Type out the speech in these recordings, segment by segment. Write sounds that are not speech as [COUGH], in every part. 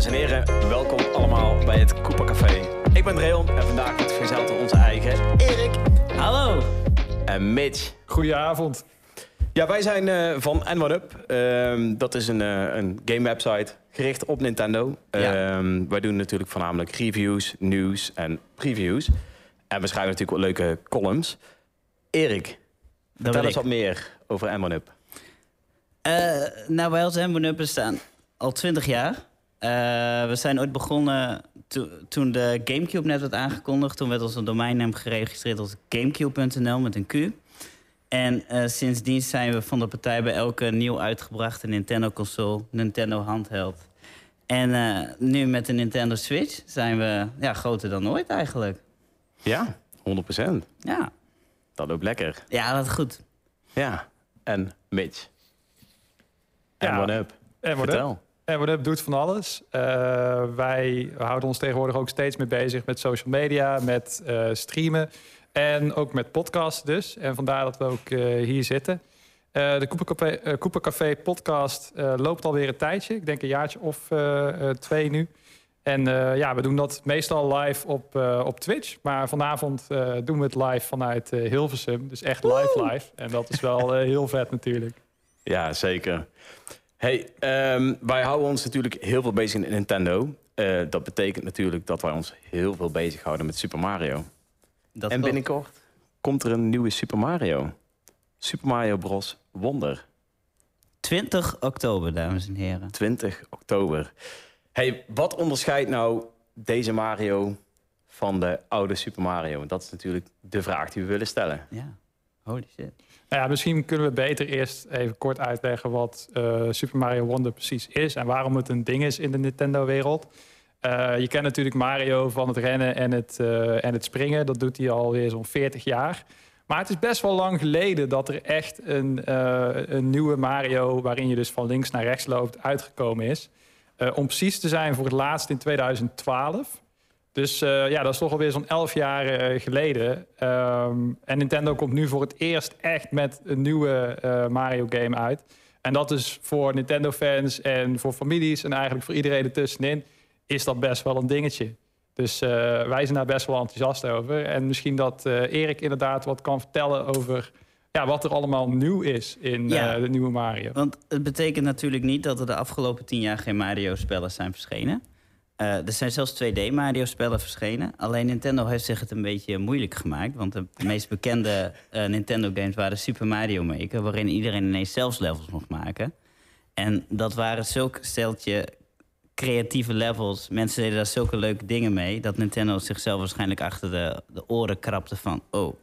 Dames en heren, welkom allemaal bij het Cooper Café. Ik ben Dreon en vandaag wordt verzeld door onze eigen Erik Hallo. en Mitch. Goedenavond. Ja, wij zijn eh, van N1UP. Ehm, dat is een, eh, een game website gericht op Nintendo. Ja. Ehm, wij doen natuurlijk voornamelijk reviews, nieuws en previews. En we schrijven natuurlijk wat leuke columns. Erik, Dat vertel eens wat meer over N1UP. Eh, nou, wij als Hembo bestaan al 20 jaar. Eh, we zijn ooit begonnen to- toen de Gamecube net werd aangekondigd. Toen werd onze domeinnaam geregistreerd als gamecube.nl met een Q. En eh, sindsdien zijn we van de partij bij elke nieuw uitgebrachte Nintendo-console, Nintendo handheld. En eh, nu met de Nintendo Switch zijn we ja, groter dan ooit eigenlijk. Ja, 100%. Ja, Dat loopt lekker. ja dat is goed. Ja, en Mitch. Ja, N1UP. En wat Vertel. En wat doet van alles. Eh, wij houden ons tegenwoordig ook steeds meer bezig met social media, met eh, streamen en ook met podcasts dus. En vandaar dat we ook eh, hier zitten. Eh, de Cooper Café, eh, Cooper Café podcast eh, loopt alweer een tijdje. Ik denk een jaartje of eh, eh, twee nu. En eh, ja, we doen dat meestal live op, eh, op Twitch. Maar vanavond eh, doen we het live vanuit Hilversum. Dus echt live live. En dat is wel heel vet natuurlijk. Ja, zeker. Hey, ehm, wij houden ons natuurlijk heel veel bezig in Nintendo. Eh, dat betekent natuurlijk dat wij ons heel veel bezighouden met Super Mario. Dat en klopt. binnenkort komt er een nieuwe Super Mario. Super Mario Bros. Wonder. 20 oktober, dames en heren. 20 oktober. Hey, wat onderscheidt nou deze Mario van de oude Super Mario? Dat is natuurlijk de vraag die we willen stellen. Ja, shit. Nou ja, misschien kunnen we beter eerst even kort uitleggen wat eh, Super Mario Wonder precies is en waarom het een ding is in de Nintendo-wereld. Eh, je kent natuurlijk Mario van het rennen en het, eh, en het springen. Dat doet hij alweer zo'n 40 jaar. Maar het is best wel lang geleden dat er echt een, een nieuwe Mario, waarin je dus van links naar rechts loopt, uitgekomen is. Om precies te zijn voor het laatst in 2012. Dus eh, ja, dat is toch alweer zo'n 11 jaar eh, geleden. Ehm, en Nintendo komt nu voor het eerst echt met een nieuwe eh, Mario-game uit. En dat is voor Nintendo-fans en voor families en eigenlijk voor iedereen ertussenin... is dat best wel een dingetje. Dus wij zijn daar best wel enthousiast over. En misschien dat Erik inderdaad wat kan vertellen over... Ja, wat er allemaal nieuw is in Ja. de nieuwe Mario. Want het betekent natuurlijk niet dat er de afgelopen 10 jaar geen Mario-spellen zijn verschenen. Eh, er zijn zelfs 2D-Mario-spellen verschenen. Alleen Nintendo heeft zich het een beetje moeilijk gemaakt. Want de meest bekende eh, Nintendo-games waren Super Mario Maker... waarin iedereen ineens zelfs levels mocht maken. En dat waren zulk steltje creatieve levels. Mensen deden daar zulke leuke dingen mee... dat Nintendo zichzelf waarschijnlijk achter de, de oren krapte van... oh,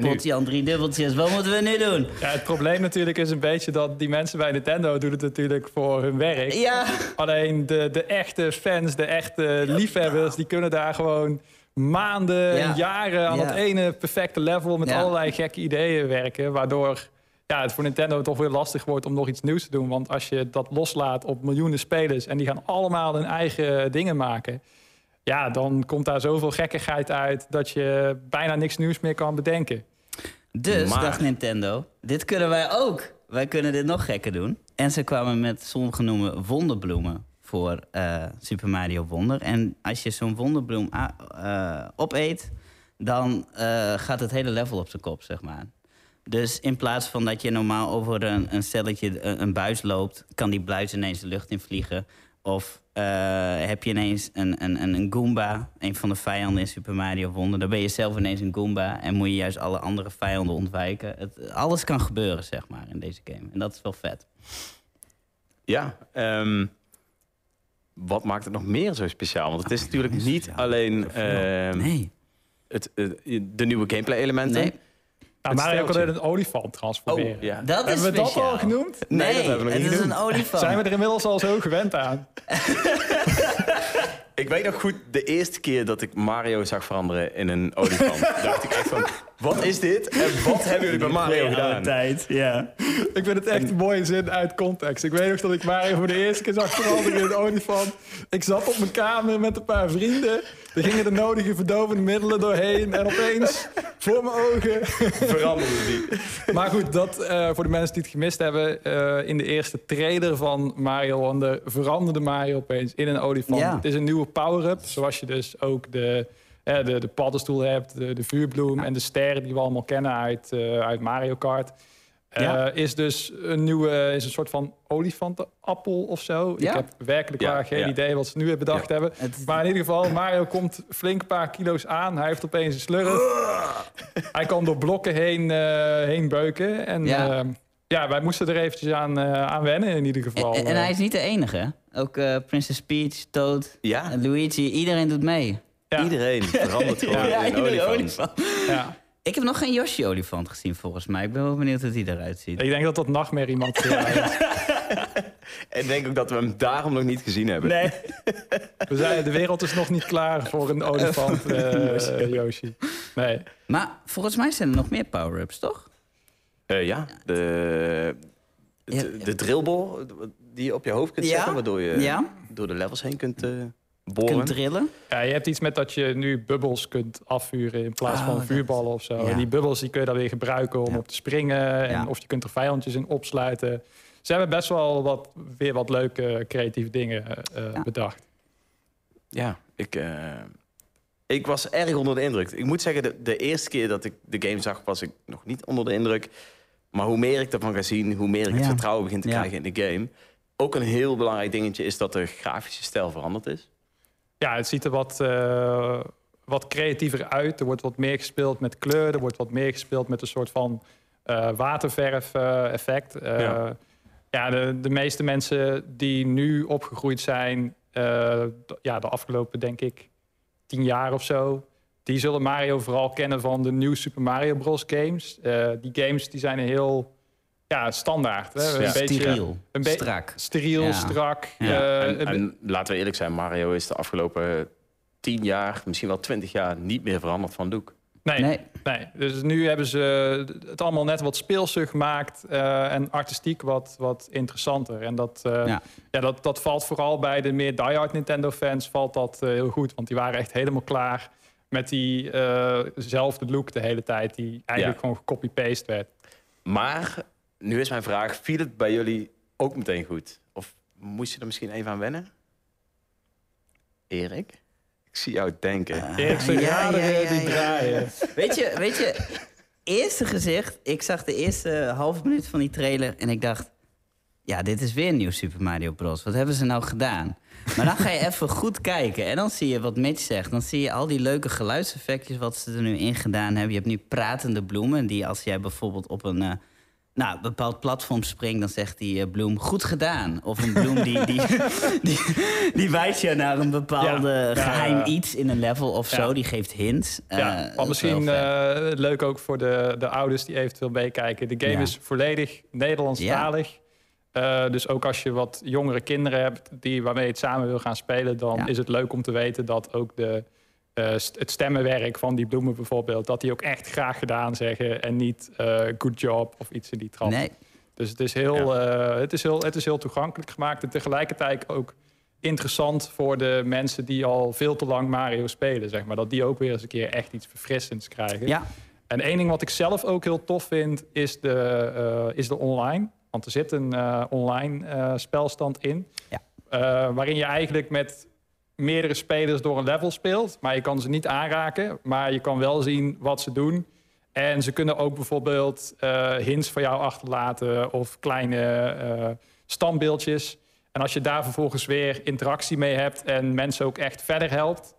nu, potje aan drie dubbeltjes, wat moeten we nu doen? Ja, het probleem natuurlijk is een beetje dat die mensen bij Nintendo doen het natuurlijk voor hun werk. Ja, Alleen de, de echte fans, de echte liefhebbers, die kunnen daar gewoon maanden, Ja. jaren aan Ja. dat ene perfecte level met Ja. allerlei gekke ideeën werken. Waardoor ja, het voor Nintendo toch weer lastig wordt om nog iets nieuws te doen. Want als je dat loslaat op miljoenen spelers en die gaan allemaal hun eigen dingen maken. Ja, dan komt daar zoveel gekkigheid uit dat je bijna niks nieuws meer kan bedenken. Dus Maar- dacht Nintendo, dit kunnen wij ook. Wij kunnen dit nog gekker doen. En ze kwamen met zongenoemde wonderbloemen voor eh, Super Mario Wonder. En als je zo'n wonderbloem eh, opeet, dan eh, gaat het hele level op zijn kop, zeg maar. Dus in plaats van dat je normaal over een, een stelletje een, een buis loopt... kan die buis ineens de lucht in vliegen. Of eh, heb je ineens een, een, een, een Goomba, een van de vijanden in Super Mario Wonder... dan ben je zelf ineens een Goomba en moet je juist alle andere vijanden ontwijken. Het, alles kan gebeuren, zeg maar, in deze game. En dat is wel vet. ja, ehm, wat maakt het nog meer zo speciaal? Want het is natuurlijk niet alleen ehm, Nee, het, de nieuwe gameplay-elementen. nee. Nou, Mario kan steltje. een olifant transformeren. Oh, ja. Dat is Hebben we dat speciaal. al genoemd? Nee, Nee, dat hebben we nog het niet is genoemd. een olifant. Zijn we er inmiddels al zo gewend aan? [LAUGHS] Ik weet nog goed, de eerste keer dat ik Mario zag veranderen in een olifant, [LAUGHS] dacht ik echt van, Wat is dit en wat hebben jullie bij Mario gedaan? tijd, ja. Ik vind het echt een mooie zin uit context. Ik weet nog dat ik Mario voor de eerste keer zag veranderen in een olifant. Ik zat op mijn kamer met een paar vrienden. Er gingen de nodige verdovende middelen doorheen. En opeens, voor mijn ogen... Veranderde die. Maar goed, dat eh, voor de mensen die het gemist hebben. eh, in de eerste trailer van Mario Wonder veranderde Mario opeens in een olifant. Ja. Het is een nieuwe power-up. Zoals je dus ook de, de, de paddenstoel hebt, de, de vuurbloem en de sterren die we allemaal kennen uit, eh, uit Mario Kart. Eh, Ja. Is dus een nieuwe, is een soort van olifantenappel of zo. Ja. Ik heb werkelijk Ja, waar geen ja. idee wat ze nu weer bedacht Ja. hebben. Het- Maar in ieder geval, Mario komt flink een paar kilo's aan. Hij heeft opeens een slurf. Hij kan door blokken heen, eh, heen beuken. En Ja. ja. ja, wij moesten er eventjes aan, eh, aan wennen in ieder geval. En, en hij is niet de enige. Ook eh Princess Peach, Toad, Luigi, iedereen doet mee. Ja. iedereen [LAUGHS] verandert gewoon in een iedere olifant. Ja. Ik heb nog geen Yoshi-olifant gezien volgens mij. Ik ben wel benieuwd hoe die eruit ziet. Ik denk dat dat nachtmerrie materiaal is. En [LAUGHS] [LAUGHS] ik denk ook dat we hem daarom nog niet gezien hebben. Nee. We zijn, de wereld is nog niet klaar voor een olifant, eh, Yoshi. Nee. Maar volgens mij zijn er nog meer power-ups, toch? Eh, ja, de, de, Ja. de die je op je hoofd kunt Ja. zetten, waardoor je Ja. door de levels heen kunt eh, boren. Kunt drillen. Ja, je hebt iets met dat je nu bubbels kunt afvuren in plaats Oh, van dat- vuurballen of zo. ja. En die bubbels die kun je dan weer gebruiken om Ja. op te springen. En Ja. Of je kunt er vijandjes in opsluiten. Ze hebben best wel wat, weer wat leuke creatieve dingen eh, Ja. bedacht. Ja, ik, eh, ik was erg onder de indruk. Ik moet zeggen, de, de eerste keer dat ik de game zag, was ik nog niet onder de indruk. Maar hoe meer ik ervan ga zien, hoe meer ik het Ja. vertrouwen begin te Ja. krijgen in de game. Ook een heel belangrijk dingetje is dat de grafische stijl veranderd is. Ja, het ziet er wat, eh, wat creatiever uit. Er wordt wat meer gespeeld met kleur. Er wordt wat meer gespeeld met een soort van eh waterverf-effect. Ja. ja, ja de, de meeste mensen die nu opgegroeid zijn... eh, ja, de afgelopen, denk ik, tien jaar of zo... die zullen Mario vooral kennen van de nieuwe Super Mario Bros. games. Eh, die games die zijn heel ja, standaard. Hè? Ja. Steriel, een be- strak. Steriel, Ja. strak. Ja. eh, en, een- en laten we eerlijk zijn, Mario is de afgelopen tien jaar, misschien wel twintig jaar, niet meer veranderd van look. nee, Nee. Nee, dus nu hebben ze het allemaal net wat speelser gemaakt eh, en artistiek wat, wat interessanter. En dat, eh, Ja. ja. dat, dat valt vooral bij de meer diehard Nintendo-fans valt dat heel goed. Want die waren echt helemaal klaar met diezelfde look de hele tijd, die eigenlijk Ja. gewoon gecopy-paste werd. Maar nu is mijn vraag, viel het bij jullie ook meteen goed? Of moest je er misschien even aan wennen? Erik? Ik zie jou denken. Eerste Ah, ja, raderen ja, ja, die ja. draaien. Weet je, weet je, eerste gezicht, ik zag de eerste halve minuut van die trailer en ik dacht, ja, dit is weer een nieuw Super Mario Bros. Wat hebben ze nou gedaan? Maar dan ga je even goed kijken en dan zie je wat Mitch zegt. Dan zie je al die leuke geluidseffectjes wat ze er nu in gedaan hebben. Je hebt nu pratende bloemen die als jij bijvoorbeeld op een... eh, nou, een bepaald platform springt, dan zegt die eh, bloem goed gedaan. Of een bloem die, die, [LAUGHS] die, die wijst je naar een bepaalde Ja, geheim ja. iets in een level of zo. Die geeft hints. Ja, Eh, maar misschien eh, leuk ook voor de, de ouders die eventueel meekijken. De game is volledig Nederlandstalig. Dus ook als je wat jongere kinderen hebt die, waarmee je het samen wil gaan spelen... dan is het leuk om te weten dat ook de, eh, st- het stemmenwerk van die bloemen bijvoorbeeld... dat die ook echt graag gedaan zeggen en niet eh, good job of iets in die trant. Nee, Dus het is, heel, eh, het, is heel, het is heel toegankelijk gemaakt en tegelijkertijd ook interessant voor de mensen die al veel te lang Mario spelen. Zeg maar. Dat die ook weer eens een keer echt iets verfrissends krijgen. ja. En één ding wat ik zelf ook heel tof vind, is de, is de online. Want er zit een online spelstand in. Ja. Waarin je eigenlijk met meerdere spelers door een level speelt. Maar je kan ze niet aanraken. Maar je kan wel zien wat ze doen. En ze kunnen ook bijvoorbeeld eh, hints voor jou achterlaten. Of kleine eh, standbeeldjes. En als je daar vervolgens weer interactie mee hebt. En mensen ook echt verder helpt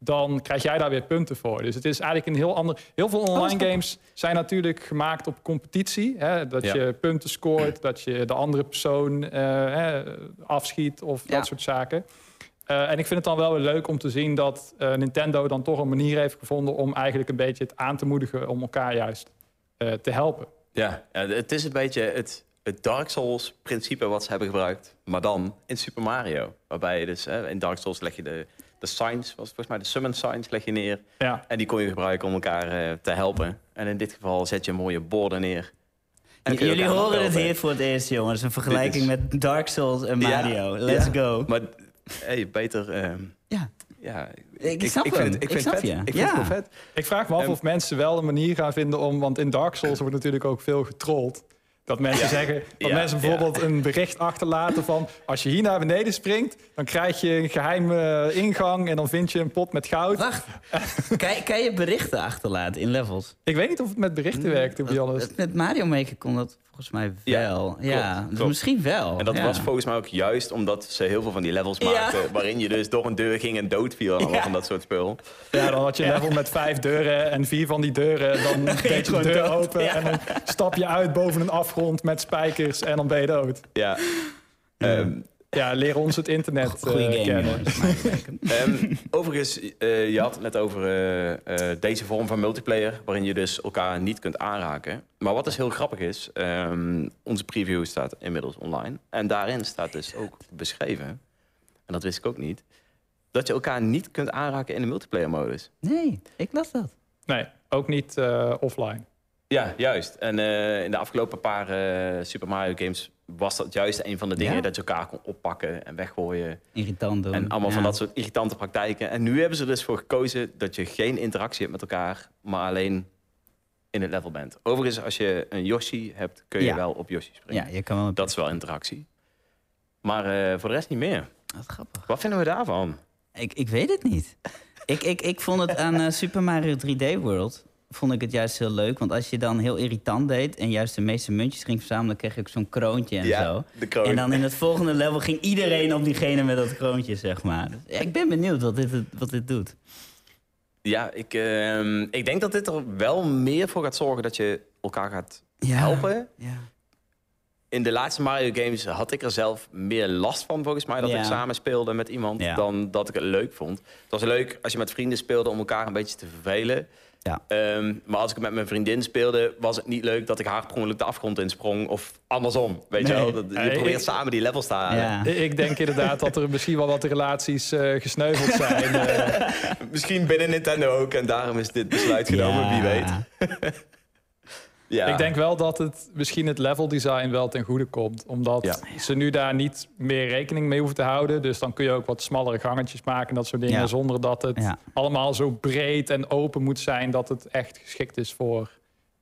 dan krijg jij daar weer punten voor. Dus het is eigenlijk een heel ander... Heel veel online games zijn natuurlijk gemaakt op competitie. Hè? Dat Ja. je punten scoort, dat je de andere persoon eh, hè, afschiet of Ja. dat soort zaken. Eh, en ik vind het dan wel weer leuk om te zien dat eh, Nintendo dan toch een manier heeft gevonden... om eigenlijk een beetje het aan te moedigen om elkaar juist eh, te helpen. Ja, ja, het is een beetje het, het Dark Souls-principe wat ze hebben gebruikt. Maar dan in Super Mario. Waarbij je dus, hè, in Dark Souls leg je de, de signs, was volgens mij de summon signs, leg je neer. Ja. En die kon je gebruiken om elkaar eh, te helpen. En in dit geval zet je mooie borden neer. Jullie horen het hier voor het eerst, jongens. Een vergelijking met Dark Souls en Ja, Mario. Let's ja. go. Maar hey, beter... ehm, Ja. ja, Ik snap vind het, ik Ik vind snap het vet. je. Ik vind Ja. het vet. Ik vraag me af Ehm, of mensen wel een manier gaan vinden om... Want in Dark Souls wordt natuurlijk ook veel getrold. Dat mensen Ja. zeggen... Dat Ja, mensen bijvoorbeeld een bericht achterlaten van... Als je hier naar beneden springt, dan krijg je een geheime ingang... en dan vind je een pot met goud. Wacht. kan, je- kan je berichten achterlaten in levels? Ik weet niet of het met berichten werkt, to be honest. Met Mario Maker kon dat volgens mij Ja, wel. Ja, klopt, dus klopt. misschien wel. En dat ja. was volgens mij ook juist omdat ze heel veel van die levels Ja. maakten... waarin je dus door een deur ging en doodviel en allemaal [LAUGHS] Ja. van dat soort spul. Ja, dan had je een level met vijf deuren en vier van die deuren. Dan [LAUGHS] deed je de gewoon deur dood. open Ja. en dan stap je uit boven een afgrond met spijkers en dan ben je dood. Ja. Ehm, Ja, leer ons het internet Goeie eh, game, kennen. [LAUGHS] Ehm, overigens, eh, je had het net over eh, deze vorm van multiplayer, waarin je dus elkaar niet kunt aanraken. Maar wat dus heel grappig is, ehm, onze preview staat inmiddels online. En daarin staat dus ook beschreven, en dat wist ik ook niet, dat je elkaar niet kunt aanraken in de multiplayer modus. Nee, ik las dat. Nee, ook niet eh, offline. Ja, juist. En eh, in de afgelopen paar eh, Super Mario games was dat juist een van de dingen Ja? dat je elkaar kon oppakken en weggooien. Irritant doen. En allemaal Ja. van dat soort irritante praktijken. En nu hebben ze dus voor gekozen dat je geen interactie hebt met elkaar, maar alleen in het level bent. Overigens, als je een Yoshi hebt, kun je Ja. wel op Yoshi springen. Ja, je kan wel... Dat is wel interactie. Maar eh, voor de rest niet meer. Wat grappig. Wat vinden we daarvan? Ik, ik weet het niet. [LAUGHS] ik, ik, ik vond het aan eh, Super Mario 3D World... vond ik het juist heel leuk. Want als je dan heel irritant deed... en juist de meeste muntjes ging verzamelen... kreeg je ook zo'n kroontje en zo. de kroon. En dan in het volgende level ging iedereen op diegene met dat kroontje, zeg maar. Dus, ja, ik ben benieuwd wat dit, wat dit doet. Ja, ik, ehm, ik denk dat dit er wel meer voor gaat zorgen dat je elkaar gaat Ja. helpen. Ja. In de laatste Mario games had ik er zelf meer last van, volgens mij, dat Ja. ik samen speelde met iemand, Ja. dan dat ik het leuk vond. Het was leuk als je met vrienden speelde om elkaar een beetje te vervelen. Ja. Ehm, maar als ik met mijn vriendin speelde, was het niet leuk dat ik haar per de afgrond insprong. Of andersom, weet je wel. Dat, je Nee, probeert ik- samen die levels te halen. Ja. Ik denk inderdaad dat er misschien wel wat relaties eh, gesneuveld zijn. eh. [LAUGHS] Misschien binnen Nintendo ook, en daarom is dit besluit genomen, Ja. wie weet. [LAUGHS] Ja. Ik denk wel dat het misschien het level design wel ten goede komt. Omdat Ja. ze nu daar niet meer rekening mee hoeven te houden. Dus dan kun je ook wat smallere gangetjes maken en dat soort dingen. Ja. Zonder dat het Ja. allemaal zo breed en open moet zijn. Dat het echt geschikt is voor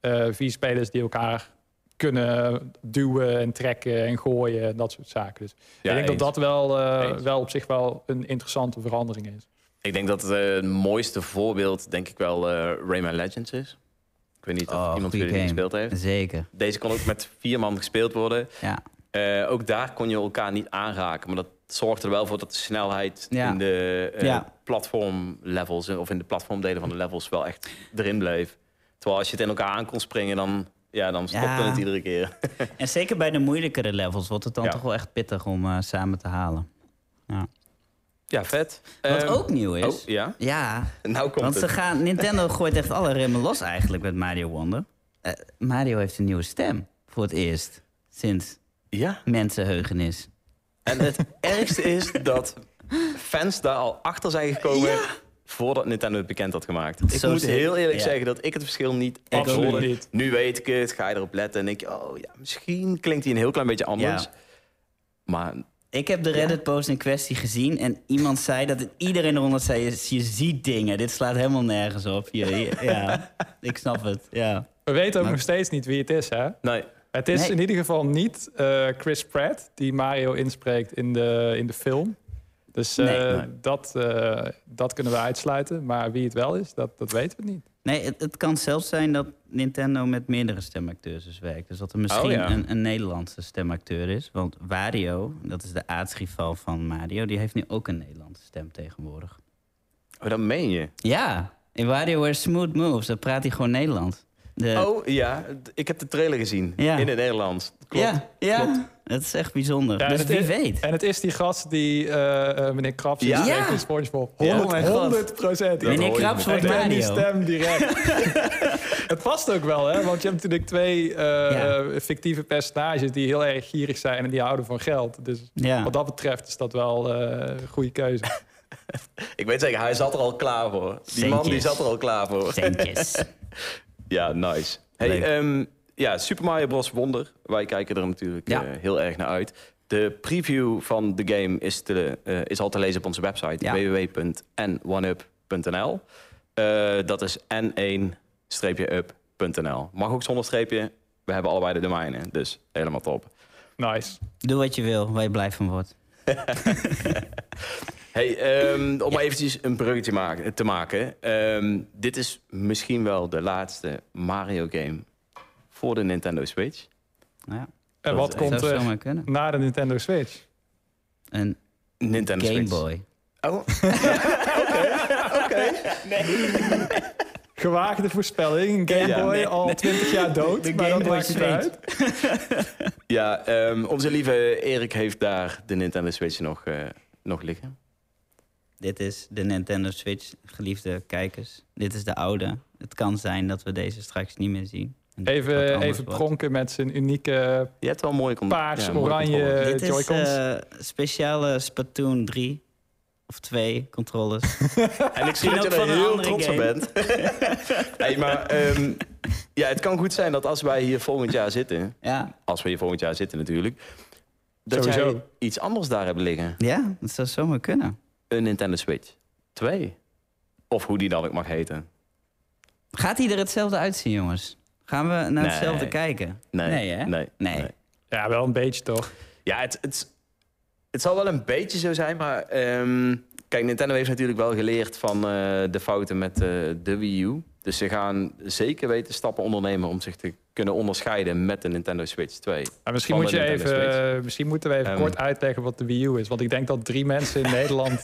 eh vier spelers die elkaar kunnen duwen en trekken en gooien en dat soort zaken. Dus Ja, ik denk eens. dat dat wel, eh, wel op zich wel een interessante verandering is. Ik denk dat het, eh, het mooiste voorbeeld, denk ik wel, eh, Rayman Legends is. Ik weet niet of Oh, iemand jullie die gespeeld heeft. Zeker, Deze kon ook met vier man gespeeld worden. ja. Eh, ook daar kon je elkaar niet aanraken. Maar dat zorgt er wel voor dat de snelheid Ja. in de eh, Ja. platformlevels... of in de platformdelen van de levels wel echt erin bleef. Terwijl als je het in elkaar aan kon springen, dan, ja, dan stopte Ja. het iedere keer. En zeker bij de moeilijkere levels wordt het dan toch wel echt pittig om eh, samen te halen. Ja. Ja, vet. Wat Ehm, ook nieuw is... Oh, ja? Ja, Nou komt want ze het. gaan, Nintendo gooit echt alle remmen los eigenlijk met Mario Wonder. Eh, Mario heeft een nieuwe stem voor het eerst sinds Ja. mensenheugenis. En het [LAUGHS] ergste is dat fans daar al achter zijn gekomen... voordat Nintendo het bekend had gemaakt. Ik Zo moet heel eerlijk ja. zeggen dat ik het verschil niet niet. Nu weet ik het, ga je erop letten en denk je... oh ja, misschien klinkt hij een heel klein beetje anders. Ja. Maar Ik heb de Reddit-post in kwestie gezien en iemand zei dat het, iedereen eronder zei: je, je ziet dingen, dit slaat helemaal nergens op. Je, je- ja, [LAUGHS] ik snap het. Ja. We weten ook Maar- nog steeds niet wie het is, hè? nee, Het is Nee. in ieder geval niet eh, Chris Pratt die Mario inspreekt in de, in de film. Dus eh, Nee. Nee. Dat, eh, dat kunnen we uitsluiten. Maar wie het wel is, dat, dat weten we niet. Nee, het, het kan zelfs zijn dat Nintendo met meerdere stemacteurs dus werkt. Dus dat er misschien Oh, ja. een, een Nederlandse stemacteur is. Want Wario, dat is de aartsrival van Mario, die heeft nu ook een Nederlandse stem tegenwoordig. oh, dat meen je. Ja, in WarioWare Smooth Moves, dan praat hij gewoon Nederlands. De, Oh ja, ik heb de trailer gezien Ja. in het Nederlands. Klopt. ja, ja. klopt. Dat is echt bijzonder. Ja, dus en wie is- weet. En het is die gast die eh, eh, meneer Krabs Ja. inspreekt Ja. in SpongeBob. Ja. 100, Oh mijn God. 100 procent. Meneer Krabs wordt ken die Mario. stem direct. [LAUGHS] het past ook wel, hè? Want je hebt natuurlijk twee eh, Ja. fictieve personages die heel erg gierig zijn en die houden van geld. Dus Ja. wat dat betreft is dat wel eh, een goede keuze. [LAUGHS] Ik weet zeker, hij zat er al klaar voor. Die man die zat er al klaar voor. Centjes. [LAUGHS] Ja, nice. Hey, Leuk. Ja, Super Mario Bros. Wonder. Wij kijken er natuurlijk Ja. eh, heel erg naar uit. De preview van de game is, te, eh, is al te lezen op onze website Ja. www.n1up.nl. Eh, dat is n1-up.nl. Mag ook zonder streepje. We hebben allebei de domeinen, dus helemaal top. Nice. Doe wat je wil, waar je blij van wordt. [LAUGHS] Hey, ehm, om maar eventjes een bruggetje maken, te maken. Ehm, dit is misschien wel de laatste Mario game voor de Nintendo Switch. Nou ja, En wat komt er na de Nintendo Switch? Een Nintendo Game Switch. Boy. Oh, [LAUGHS] Gewaagde voorspelling. Game Ja, Boy nee, al 20 jaar [LAUGHS] dood. De maar Game dat Boy maakt niet uit. [LAUGHS] Ja, ehm, onze lieve Erik heeft daar de Nintendo Switch nog, eh, nog liggen. Dit is de Nintendo Switch, geliefde kijkers. Dit is de oude. Het kan zijn dat we deze straks niet meer zien. Even, even pronken met zijn unieke Je hebt wel een mooie con- paars, ja, controller. Dit is Joy-Cons. eh, speciale Splatoon 3 of 2 controllers. [LAUGHS] En ik zie dat je ook er van een heel andere trots op bent. [LAUGHS] hey, maar ehm, ja, het kan goed zijn dat als wij hier volgend jaar zitten... ja. als we hier volgend jaar zitten natuurlijk... dat Sowieso. jij iets anders daar hebt liggen. ja, dat zou zomaar kunnen. Een Nintendo Switch 2. Of hoe die dan ook mag heten. Gaat hij er hetzelfde uitzien, jongens? Gaan we naar Nee. hetzelfde kijken? Nee, Nee, hè? Nee, Nee. Ja, wel een beetje toch. Ja, het, het, het zal wel een beetje zo zijn, maar... ehm, kijk, Nintendo heeft natuurlijk wel geleerd van eh, de fouten met eh, de Wii U. Dus ze gaan zeker weten stappen ondernemen om zich te kunnen onderscheiden met de Nintendo Switch 2. Maar misschien, moet je even, Switch. eh, misschien moeten we even Ehm. kort uitleggen wat de Wii U is. Want ik denk dat drie mensen in [LAUGHS] Nederland...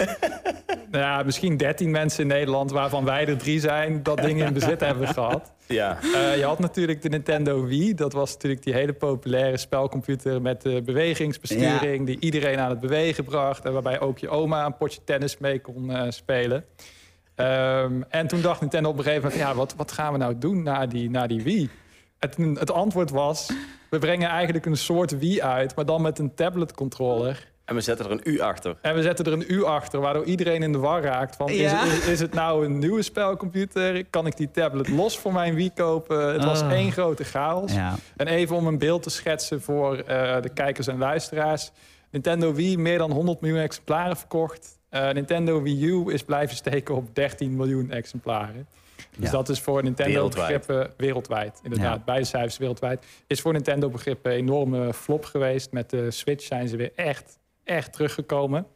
nou ja, misschien dertien mensen in Nederland... waarvan wij er drie zijn, dat ding in bezit [LAUGHS] hebben gehad. Ja. Eh, je had natuurlijk de Nintendo Wii. Dat was natuurlijk die hele populaire spelcomputer met de bewegingsbesturing... die iedereen aan het bewegen bracht. En waarbij ook je oma een potje tennis mee kon eh, spelen. Ehm, en toen dacht Nintendo op een gegeven moment... ja, wat, wat gaan we nou doen na die, na die Wii? Het, het antwoord was... we brengen eigenlijk een soort Wii uit... maar dan met een tablet-controller... En we zetten er een U achter. En we zetten er een U achter, waardoor iedereen in de war raakt. Van, Ja. is, is, is het nou een nieuwe spelcomputer? Kan ik die tablet los voor mijn Wii kopen? Het was Ah. één grote chaos. Ja. En even om een beeld te schetsen voor eh, de kijkers en luisteraars. Nintendo Wii, meer dan 100 miljoen exemplaren verkocht. Eh, Nintendo Wii U is blijven steken op 13 miljoen exemplaren. Dus Ja. dat is voor Nintendo Wereldwijd. begrippen wereldwijd. Inderdaad, Ja. beide cijfers wereldwijd. Is voor Nintendo begrippen een enorme flop geweest. Met de Switch zijn ze weer echt, echt teruggekomen.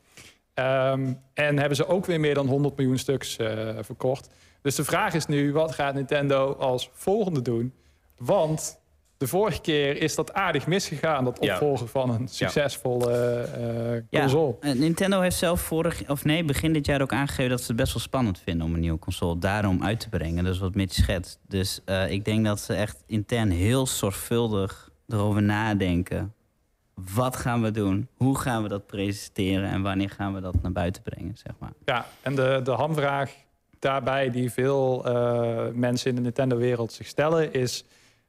Ehm, en hebben ze ook weer meer dan 100 miljoen stuks eh, verkocht. Dus de vraag is nu, wat gaat Nintendo als volgende doen? Want de vorige keer is dat aardig misgegaan, dat Ja. opvolgen van een succesvolle eh, Ja, console. eh, Nintendo heeft zelf vorig, of nee, begin dit jaar ook aangegeven dat ze het best wel spannend vinden om een nieuwe console daarom uit te brengen. Dat is wat Mitch schetst. Dus eh, ik denk dat ze echt intern heel zorgvuldig erover nadenken. Wat gaan we doen? Hoe gaan we dat presenteren? En wanneer gaan we dat naar buiten brengen, zeg maar. Ja, en de, de hamvraag daarbij die veel eh, mensen in de Nintendo-wereld zich stellen is...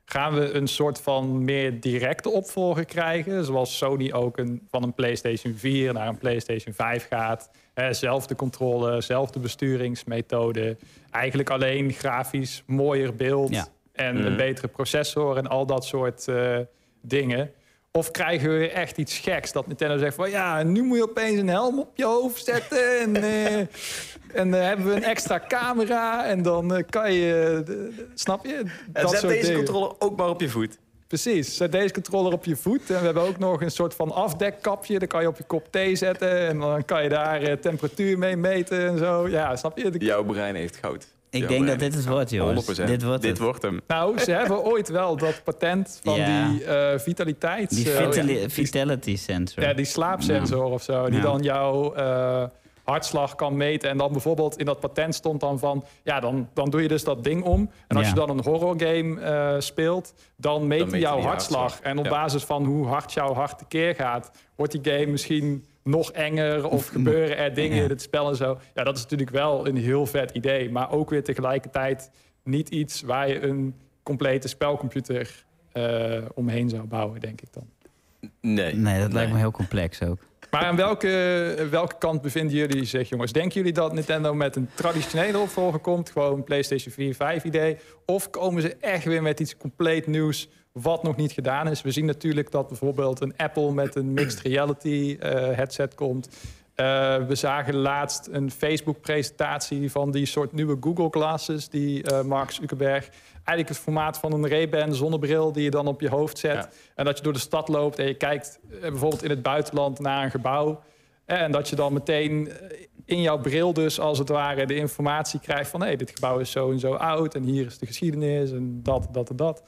gaan we een soort van meer directe opvolger krijgen... zoals Sony ook een, van een PlayStation 4 naar een PlayStation 5 gaat... Eh, zelfde controle, zelfde besturingsmethode... eigenlijk alleen grafisch mooier beeld Ja. en Mhm. een betere processor... en al dat soort eh, dingen... Of krijgen we echt iets geks? Dat Nintendo zegt van ja, nu moet je opeens een helm op je hoofd zetten. En, [LAUGHS] eh, en dan hebben we een extra camera. En dan eh, kan je. snap je? En Dat zet soort deze dingen. controller ook maar op je voet. Precies. Zet deze controller op je voet. En we hebben ook nog een soort van afdekkapje. Dan kan je op je kop thee zetten. En dan kan je daar eh, temperatuur mee meten en zo. Ja, snap je? De- Jouw brein heeft goud. Ik denk dat dit het wordt, jongens. 100%. Dit wordt dit het. wordt hem. Nou, ze hebben ooit wel dat patent van Ja. die eh vitaliteits... Die eh, vitali- vitality sensor. Ja, die slaapsensor of zo. Die Ja. dan jouw eh, hartslag kan meten. En dan bijvoorbeeld in dat patent stond dan van... Ja, dan, dan doe je dus dat ding om. En als Ja. je dan een horrorgame eh speelt... dan meet hij jouw hartslag. hartslag. En op Ja. basis van hoe hard jouw hart tekeer gaat... wordt die game misschien nog enger of [LAUGHS] gebeuren er dingen in het spel en zo. Ja, dat is natuurlijk wel een heel vet idee. Maar ook weer tegelijkertijd niet iets waar je een complete spelcomputer eh, omheen zou bouwen, denk ik dan. Nee. Nee, dat lijkt me heel complex ook. Maar aan welke, welke kant bevinden jullie zich, jongens? Denken jullie dat Nintendo met een traditionele opvolger komt? Gewoon PlayStation 4, 5 idee? Of komen ze echt weer met iets compleet nieuws wat nog niet gedaan is? We zien natuurlijk dat bijvoorbeeld een Apple met een mixed reality uh, headset komt. Uh, we zagen laatst een Facebook-presentatie van die soort nieuwe Google Glasses... die uh, Mark Zuckerberg eigenlijk het formaat van een Ray-Ban zonnebril die je dan op je hoofd zet. Ja. En dat je door de stad loopt en je kijkt eh, bijvoorbeeld in het buitenland naar een gebouw. En dat je dan meteen in jouw bril dus als het ware de informatie krijgt van... hé, hey, dit gebouw is zo en zo oud en hier is de geschiedenis en dat, dat en dat.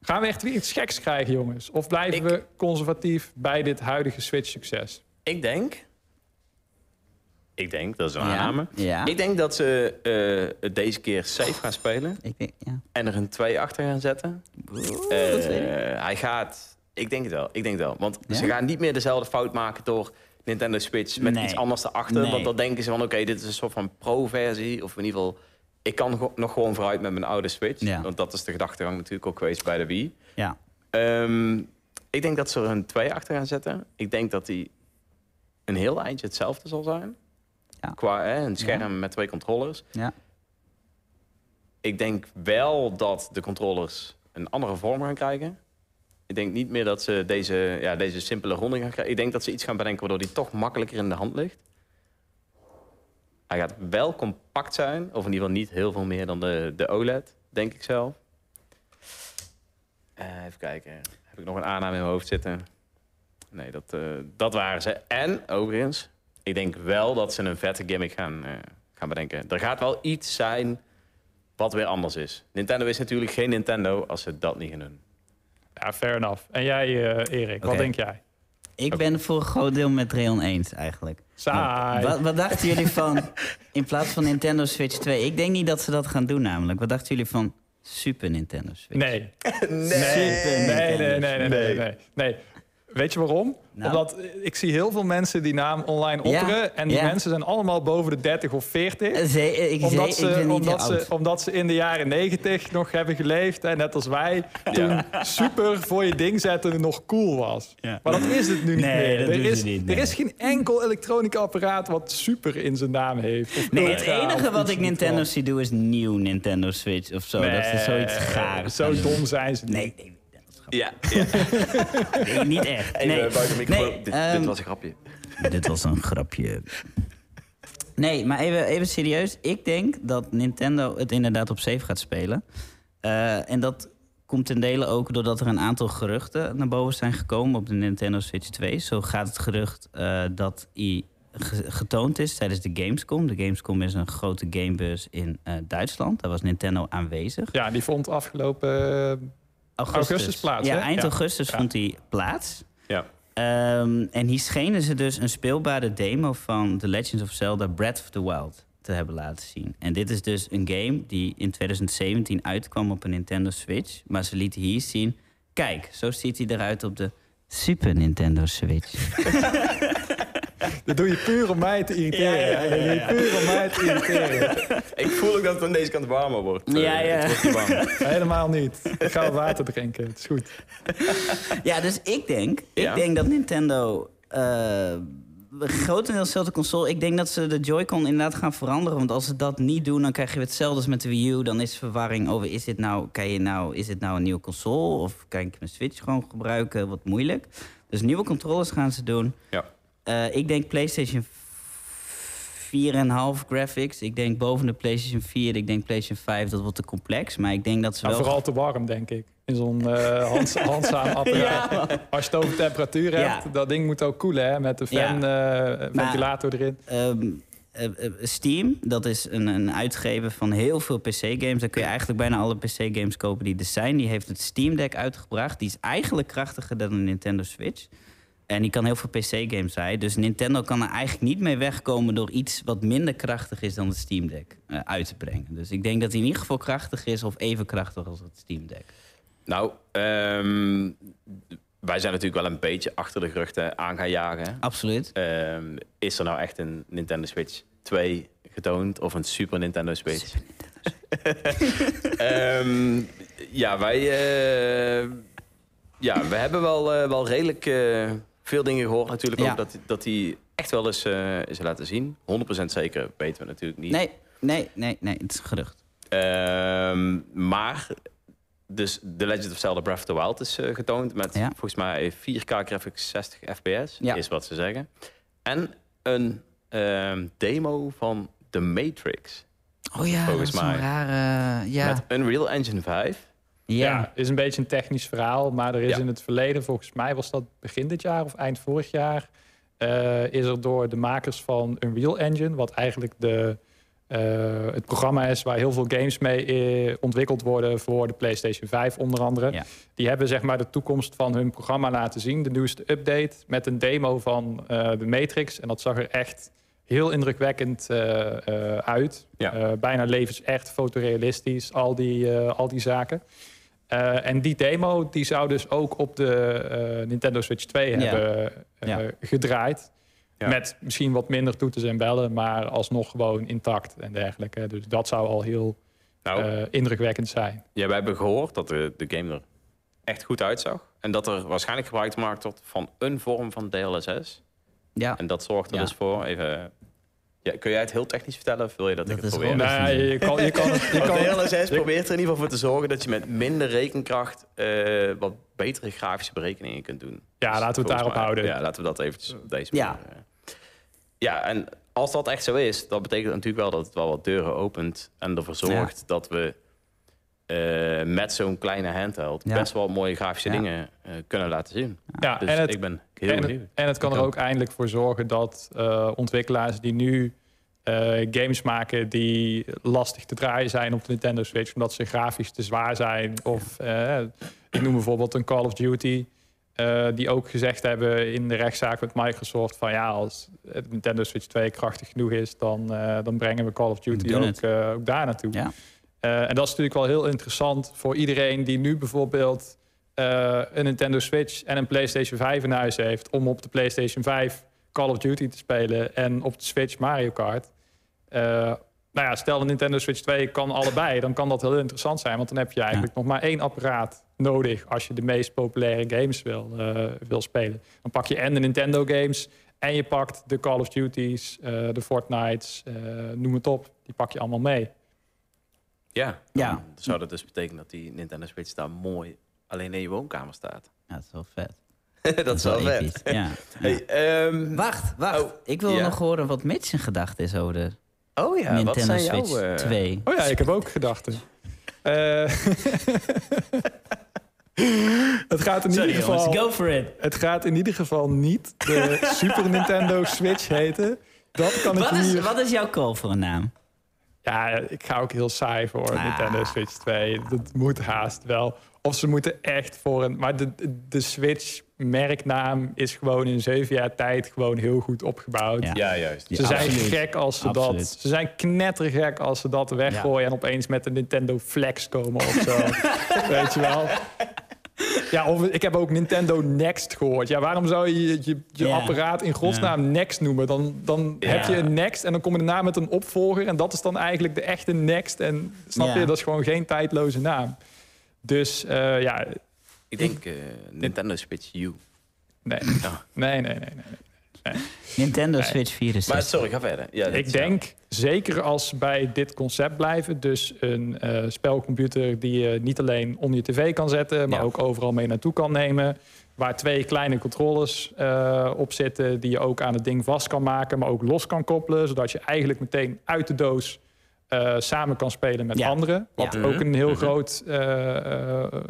Gaan we echt weer iets geks krijgen, jongens? Of blijven Ik- we conservatief bij dit huidige Switch-succes? Ik denk... Ik denk, dat is een aanname. ja. Ik denk dat ze eh, het deze keer safe gaan spelen. Ik denk, ja. En er een 2 achter gaan zetten. Eh, dat weet ik. hij gaat... Ik denk het wel, ik denk het wel. Want Ja? ze gaan niet meer dezelfde fout maken door Nintendo Switch met Nee. iets anders erachter. Nee. Want dan denken ze van, oké, dit is een soort van pro-versie. Of in ieder geval, ik kan go- nog gewoon vooruit met mijn oude Switch. Ja. Want dat is de gedachtegang natuurlijk ook geweest bij de Wii. Ja. Ehm, ik denk dat ze er een 2 achter gaan zetten. Ik denk dat die een heel eindje hetzelfde zal zijn. Qua hè, een scherm met twee controllers. Ja. Ik denk wel dat de controllers een andere vorm gaan krijgen. Ik denk niet meer dat ze deze, ja, deze simpele ronde gaan krijgen. Ik denk dat ze iets gaan bedenken waardoor die toch makkelijker in de hand ligt. Hij gaat wel compact zijn, of in ieder geval niet heel veel meer dan de, de OLED, denk ik zelf. Eh, even kijken, heb ik nog een aanname in mijn hoofd zitten? Nee, dat, eh, dat waren ze. En, overigens, ik denk wel dat ze een vette gimmick gaan, eh, gaan bedenken. Er gaat wel iets zijn wat weer anders is. Nintendo is natuurlijk geen Nintendo als ze dat niet gaan doen. Ja, fair enough. En jij, eh, Erik, wat denk jij? Ik ben voor een groot deel met Reon eens eigenlijk. Saai. Wat, wat dachten jullie van, in plaats van Nintendo Switch 2? Ik denk niet dat ze dat gaan doen namelijk. Wat dachten jullie van Super Nintendo Switch? Nee. [LAUGHS] Super Nee, nee, nee, nee, nee, nee, nee. nee. Weet je waarom? Nou. Omdat eh, ik zie heel veel mensen die naam online Ja, opperen. En die ja. mensen zijn allemaal boven de 30 of 40. Eh, Ze, ik, Omdat ze, ik omdat, ze, omdat ze in de jaren 90 nog hebben geleefd. En net als wij. Toen super voor je ding zetten nog cool was. Maar dat is het nu niet Nee, meer. dat er, is, niet, er is geen enkel elektronisch apparaat wat super in zijn naam heeft. Of Nee, het enige wat ik Nintendo zie doen is nieuw Nintendo Switch of zo. dat is zoiets Nee, gaars. Zo dom zijn ze niet. Nee, Ja, ja. [LAUGHS] Nee, niet echt. Even Nee, buiten de microfoon. nee, dit, ehm, dit was een grapje. Dit was een grapje. Nee, maar even, even serieus. Ik denk dat Nintendo het inderdaad op safe gaat spelen. Eh, en dat komt ten dele ook doordat er een aantal geruchten naar boven zijn gekomen op de Nintendo Switch 2. Zo gaat het gerucht eh, dat hij ge- getoond is tijdens de Gamescom. De Gamescom is een grote gamebus in eh, Duitsland. Daar was Nintendo aanwezig. Ja, die vond afgelopen... eh, Augustus plaats, Ja, hè? eind Ja. augustus Ja. vond die plaats. Ja. Ehm, en hier schenen ze dus een speelbare demo van The Legends of Zelda Breath of the Wild te hebben laten zien. En dit is dus een game die in 2017 uitkwam op een Nintendo Switch. Maar ze lieten hier zien, kijk, zo ziet hij eruit op de Super Nintendo Switch. [LAUGHS] [LAUGHS] Dat doe je puur om mij te irriteren. Ja, ja, ja, Dat doe je ja. puur om mij te [LAUGHS] irriteren. Ik voel ook dat het aan deze kant warmer wordt. Ja, Eh, ja. Het wordt niet warm. [LAUGHS] Helemaal niet. Ik ga wat water drinken. Het is goed. ja, dus ik denk, ik Ja. denk dat Nintendo... eh grotendeels dezelfde console. Ik denk dat ze de Joy-Con inderdaad gaan veranderen. Want als ze dat niet doen, dan krijg je hetzelfde als met de Wii U. Dan is verwarring over, is dit nou, kan je nou, is dit nou een nieuwe console? Of kan ik mijn Switch gewoon gebruiken? Wat moeilijk. Dus nieuwe controllers gaan ze doen. Ja. Eh, ik denk PlayStation 4,5 graphics. Ik denk boven de PlayStation 4. Ik denk PlayStation 5, dat wordt te complex. Maar ik denk dat ze Nou, wel... vooral te warm, denk ik. In zo'n eh hands, [LAUGHS] handzaam apparaat. Als je het over temperatuur Ja. hebt, dat ding moet ook koelen, hè? Met de fan, eh, ventilator erin. Ehm, eh, eh, Steam, dat is een, een uitgever van heel veel PC-games. Daar kun je eigenlijk bijna alle PC-games kopen die er zijn. Die heeft het Steam Deck uitgebracht. Die is eigenlijk krachtiger dan een Nintendo Switch. En die kan heel veel PC-games zijn. Dus Nintendo kan er eigenlijk niet mee wegkomen door iets wat minder krachtig is dan het Steam Deck eh, uit te brengen. Dus ik denk dat hij in ieder geval krachtig is of even krachtig als het Steam Deck. Nou, ehm, wij zijn natuurlijk wel een beetje achter de geruchten aan gaan jagen. Absoluut. Ehm, is er nou echt een Nintendo Switch 2 getoond of een Super Nintendo Switch? [LAUGHS] Ehm, ja, wij, eh, ja, we hebben wel, eh, wel redelijk veel dingen gehoord natuurlijk Ja. ook dat, dat die echt wel eens eh, is laten zien. 100% zeker weten we natuurlijk niet. Nee, nee, nee, nee, het is een gerucht. Ehm, maar dus The Legend of Zelda Breath of the Wild is eh, getoond met Ja. volgens mij 4K graphics 60 fps, Ja. is wat ze zeggen. En een ehm, demo van The Matrix Oh ja, Volgens dat is zo'n mij. rare... ja. met Unreal Engine 5. Ja. ja. is een beetje een technisch verhaal. Maar er is Ja. in het verleden, volgens mij was dat begin dit jaar of eind vorig jaar... eh, is er door de makers van Unreal Engine, wat eigenlijk de, eh, het programma is waar heel veel games mee eh, ontwikkeld worden voor de PlayStation 5 onder andere. Ja. Die hebben zeg maar de toekomst van hun programma laten zien, de nieuwste update, met een demo van de Matrix. En dat zag er echt heel indrukwekkend uit. Bijna levensecht, fotorealistisch, al die, al die zaken. Eh, en die demo die zou dus ook op de eh, Nintendo Switch 2 Ja. hebben eh, Ja. gedraaid. Ja. Met misschien wat minder toeters en bellen, maar alsnog gewoon intact en dergelijke. Dus dat zou al heel Nou, eh, indrukwekkend zijn. ja, wij hebben gehoord dat de, de game er echt goed uitzag. En dat er waarschijnlijk gebruik gemaakt wordt van een vorm van DLSS. ja. En dat zorgt er Ja. dus voor, even... Ja, kun jij het heel technisch vertellen of wil je dat, Dat ik het probeer? Nou, ja, je, kan, je kan het... [LAUGHS] Je probeert er in ieder geval voor te zorgen dat je met minder rekenkracht eh, wat betere grafische berekeningen kunt doen. Ja, Dus laten we het daarop houden. Ja, laten we dat eventjes op deze Ja. manier, eh. Ja, en als dat echt zo is, dan betekent natuurlijk wel dat het wel wat deuren opent en ervoor zorgt dat we eh, met zo'n kleine handheld Ja. best wel mooie grafische Ja. dingen eh, kunnen laten zien. ja, Dus en het, ik ben heel en, het, en het kan er ook. eindelijk voor zorgen dat eh, ontwikkelaars die nu eh, games maken die lastig te draaien zijn op de Nintendo Switch, omdat ze grafisch te zwaar zijn. Of eh, ik noem bijvoorbeeld een Call of Duty. die ook gezegd hebben in de rechtszaak met Microsoft van ja, als Nintendo Switch 2 krachtig genoeg is, dan, dan brengen we Call of Duty ook, ook daar naartoe. Ja. En dat is natuurlijk wel heel interessant voor iedereen die nu bijvoorbeeld een Nintendo Switch en een PlayStation 5 in huis heeft. Om op de PlayStation 5 Call of Duty te spelen en op de Switch Mario Kart. Eh, nou ja, stel de Nintendo Switch 2 kan allebei, dan kan dat heel interessant zijn. Want dan heb je eigenlijk nog maar één apparaat nodig als je de meest populaire games wil, eh, wil spelen. Dan pak je en de Nintendo games en je pakt de Call of Duties, eh, de Fortnites, eh, noem het op. Die pak je allemaal mee. Ja, Ja. zou dat dus betekenen dat die Nintendo Switch daar mooi alleen in je woonkamer staat. Ja, dat is wel vet. [LAUGHS] dat is wel vet. Ja. [LAUGHS] Ja. Hey, ehm, Wacht, wacht. Oh, ik wil ja. nog horen wat Mitch zijn gedachte is over de oh ja, wat Nintendo zijn Switch jouw... eh, 2. Oh ja, ik heb ook gedachten. Eh, [LAUGHS] het gaat in Sorry ieder jongens, geval. go for it. Het gaat in ieder geval niet de Super Nintendo Switch heten. Dat kan ik Wat is, hier. wat is jouw call voor een naam? Ja, ik ga ook heel saai voor Ah. Nintendo Switch 2. Dat moet haast wel. Of ze moeten echt voor een. Maar de, de Switch merknaam is gewoon in zeven jaar tijd gewoon heel goed opgebouwd. Ja. Ja, juist. Ja, Ze zijn absoluut. gek als ze Absoluut. dat. Ze zijn knettergek als ze dat weggooien en opeens met de Nintendo Flex komen of zo. [LAUGHS] Weet je wel? Ja, of ik heb ook Nintendo Next gehoord. Ja, waarom zou je je, je, apparaat in godsnaam Next noemen? Dan, dan heb je een Next en dan kom je daarna met een opvolger. En dat is dan eigenlijk de echte Next. En snap je, dat is gewoon geen tijdloze naam. Dus eh, ja, Ik denk eh, Nintendo Switch U. nee. Nee, nee, nee, nee. [LAUGHS] Nintendo Nee. Switch 64. Maar sorry, ga verder. Ja, Ik denk, zeker als bij dit concept blijven... dus een eh, spelcomputer die je niet alleen om je tv kan zetten... maar Ja. ook overal mee naartoe kan nemen... waar twee kleine controllers eh, op zitten... die je ook aan het ding vast kan maken... maar ook los kan koppelen... zodat je eigenlijk meteen uit de doos eh, samen kan spelen met Ja. anderen. Wat Ja. ook een heel Mhm. groot,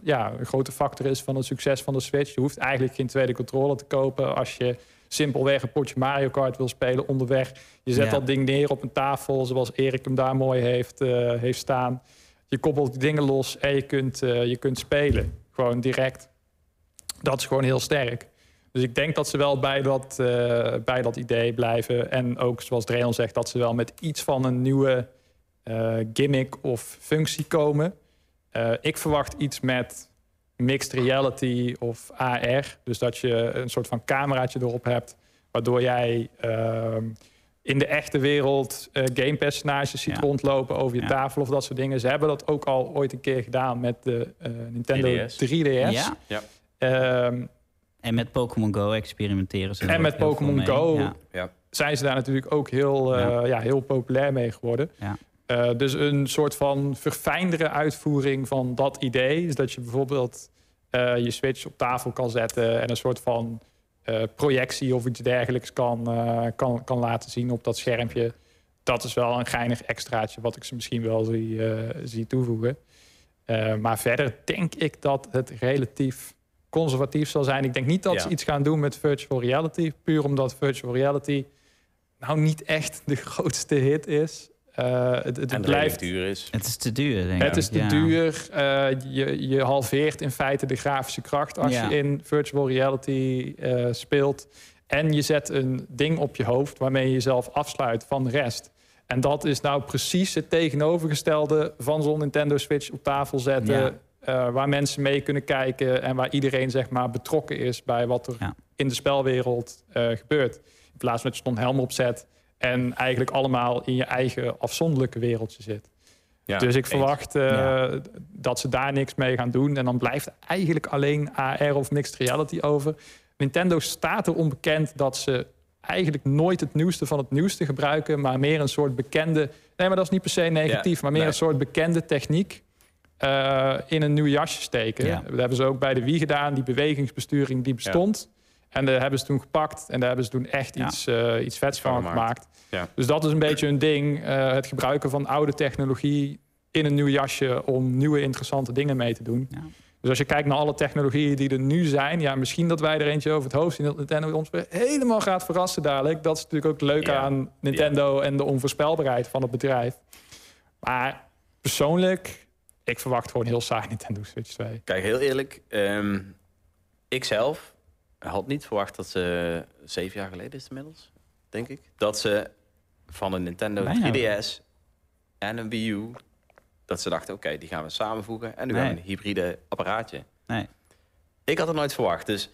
ja, een grote factor is van het succes van de Switch. Je hoeft eigenlijk geen tweede controller te kopen... als je simpelweg een potje Mario Kart wil spelen onderweg. Je zet Ja. dat ding neer op een tafel, zoals Erik hem daar mooi heeft, eh, heeft staan. Je koppelt dingen los en je kunt, eh, je kunt spelen. Gewoon direct. Dat is gewoon heel sterk. Dus ik denk dat ze wel bij dat, eh, bij dat idee blijven. En ook, zoals Dreon zegt, dat ze wel met iets van een nieuwe gimmick of functie komen. Ik verwacht iets met mixed reality of AR. Dus dat je een soort van cameraatje erop hebt, waardoor jij ehm, in de echte wereld eh gamepersonages ziet Ja. rondlopen over je Ja. tafel of dat soort dingen. Ze hebben dat ook al ooit een keer gedaan met de eh, Nintendo 3DS. 3DS. Ja? Ehm, En met Pokémon Go experimenteren ze. En met Pokémon. Go Ja. Ja. zijn ze daar natuurlijk ook heel, eh, Ja. ja. heel populair mee geworden. Ja. Eh, dus een soort van verfijndere uitvoering van dat idee. is dat je bijvoorbeeld eh, je Switch op tafel kan zetten en een soort van eh, projectie of iets dergelijks kan, eh, kan, kan laten zien op dat schermpje. Dat is wel een geinig extraatje wat ik ze misschien wel zie, zie toevoegen. Maar verder denk ik dat het relatief conservatief zal zijn. Ik denk niet dat Ja. ze iets gaan doen met virtual reality. Puur omdat virtual reality nou niet echt de [LAUGHS] grootste hit is. Eh, het het en het blijft duur is. Het is te duur, denk ik. het is te Ja. duur. Eh, je, je halveert in feite de grafische kracht als Ja. je in virtual reality eh, speelt. En je zet een ding op je hoofd waarmee je jezelf afsluit van de rest. En dat is nou precies het tegenovergestelde van zo'n Nintendo Switch op tafel zetten. Ja. eh, waar mensen mee kunnen kijken en waar iedereen zeg maar, betrokken is bij wat er Ja. in de spelwereld eh, gebeurt. In plaats van dat je zo'n helm opzet en eigenlijk allemaal in je eigen afzonderlijke wereldje zit. Ja, dus ik verwacht eh, Ja. dat ze daar niks mee gaan doen. En dan blijft eigenlijk alleen AR of mixed reality over. Nintendo staat er onbekend dat ze eigenlijk nooit het nieuwste van het nieuwste gebruiken, maar meer een soort bekende. Nee, maar dat is niet per se negatief, Ja, maar meer nee. een soort bekende techniek. eh, in een nieuw jasje steken. Dat hebben ze ook bij de Wii gedaan. Die bewegingsbesturing die bestond. En daar hebben ze toen gepakt. En daar hebben ze toen echt Ja. iets, eh, iets vets Van van gemaakt. Ja. Dus dat is een beetje hun ding. eh, het gebruiken van oude technologie in een nieuw jasje om nieuwe interessante dingen mee te doen. Ja. Dus als je kijkt naar alle technologieën die er nu zijn, ja, misschien dat wij er eentje over het hoofd zien dat Nintendo ons weer helemaal gaat verrassen dadelijk. Dat is natuurlijk ook het leuke Ja. aan Nintendo en de onvoorspelbaarheid van het bedrijf. Maar persoonlijk, ik verwacht gewoon heel saai Nintendo Switch 2. Kijk, heel eerlijk. ehm, ik zelf had niet verwacht dat ze... Zeven jaar geleden is het inmiddels, denk ik. Dat ze van een Nintendo Bijna. 3DS en een Wii U... Dat ze dachten, oké, die gaan we samenvoegen. En nu Nee. hebben we een hybride apparaatje. Nee. Ik had het nooit verwacht. Dus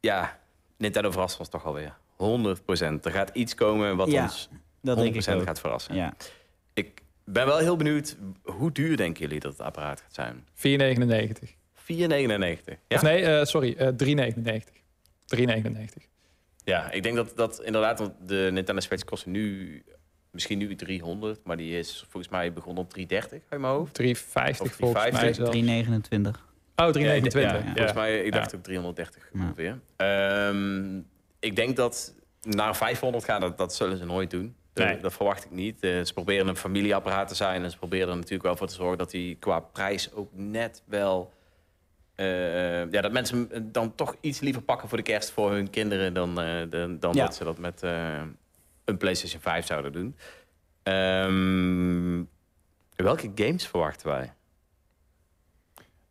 ja, Nintendo verrast ons toch alweer. 100% Er gaat iets komen wat Ja, ons 100 Dat denk ik gaat verrassen. Ja. Ik ben wel heel benieuwd, hoe duur denken jullie dat het apparaat gaat zijn? 4,99. 4,99. Ja? Of nee, eh, sorry, eh 3,99. 3,99. Ja, ik denk dat, dat inderdaad, want de Nintendo Switch kost nu misschien nu 300, maar die is volgens mij begonnen op 330 uit mijn hoofd. 3,50 Of volgens mij 3,50. zelfs. 329. Oh, 3,29. Ja, ik- ja, Ja, Volgens mij, ik dacht Ja. ook 330 Ja. ongeveer. Ehm, ik denk dat naar 500 gaan, dat, dat zullen ze nooit doen. Nee. Dat verwacht ik niet. Eh, ze proberen een familieapparaat te zijn en ze proberen er natuurlijk wel voor te zorgen dat die qua prijs ook net wel. Eh, ja, dat mensen hem dan toch iets liever pakken voor de kerst voor hun kinderen dan, eh, dan, dan Ja. dat ze dat met eh, een PlayStation 5 zouden doen. Ehm, welke games verwachten wij?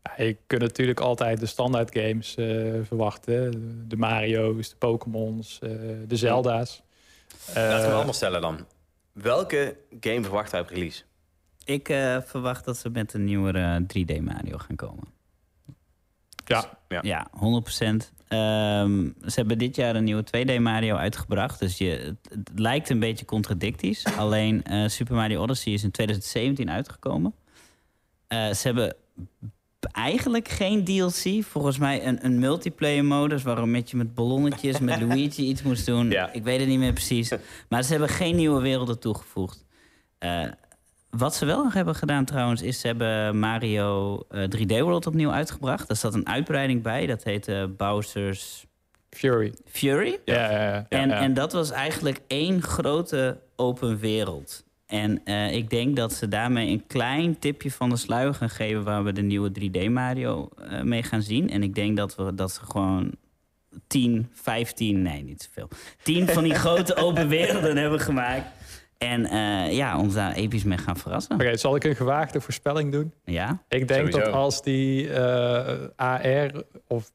Ja, je kunt natuurlijk altijd de standaard games eh, verwachten. De Mario's, de Pokémons, eh, de Zelda's. Laten we Eh, anders stellen dan. Welke game verwachten wij op release? Ik eh, verwacht dat ze met een nieuwere 3D Mario gaan komen. Ja, Ja. Ja, 100%. Ehm, ze hebben dit jaar een nieuwe 2D Mario uitgebracht. Dus je, het, het lijkt een beetje contradictisch. [LAUGHS] Alleen eh, Super Mario Odyssey is in 2017 uitgekomen. Eh, ze hebben eigenlijk geen DLC. Volgens mij een, een multiplayer modus... waarom je met ballonnetjes, met [LAUGHS] Luigi iets moest doen. Ja. Ik weet het niet meer precies. Maar ze hebben geen nieuwe werelden toegevoegd. Eh, wat ze wel nog hebben gedaan trouwens, is ze hebben Mario eh, 3D World opnieuw uitgebracht. Daar zat een uitbreiding bij, dat heette Bowser's Fury. Fury. Ja, ja, ja, en, ja. en dat was eigenlijk één grote open wereld. En eh, ik denk dat ze daarmee een klein tipje van de sluier gaan geven... waar we de nieuwe 3D Mario eh, mee gaan zien. En ik denk dat, we, dat ze gewoon 10, 15, nee, niet zoveel... 10 van die grote open werelden hebben gemaakt. En eh, ja, ons daar episch mee gaan verrassen. Oké, zal ik een gewaagde voorspelling doen? Ja, Ik denk Sowieso. dat als die eh, AR of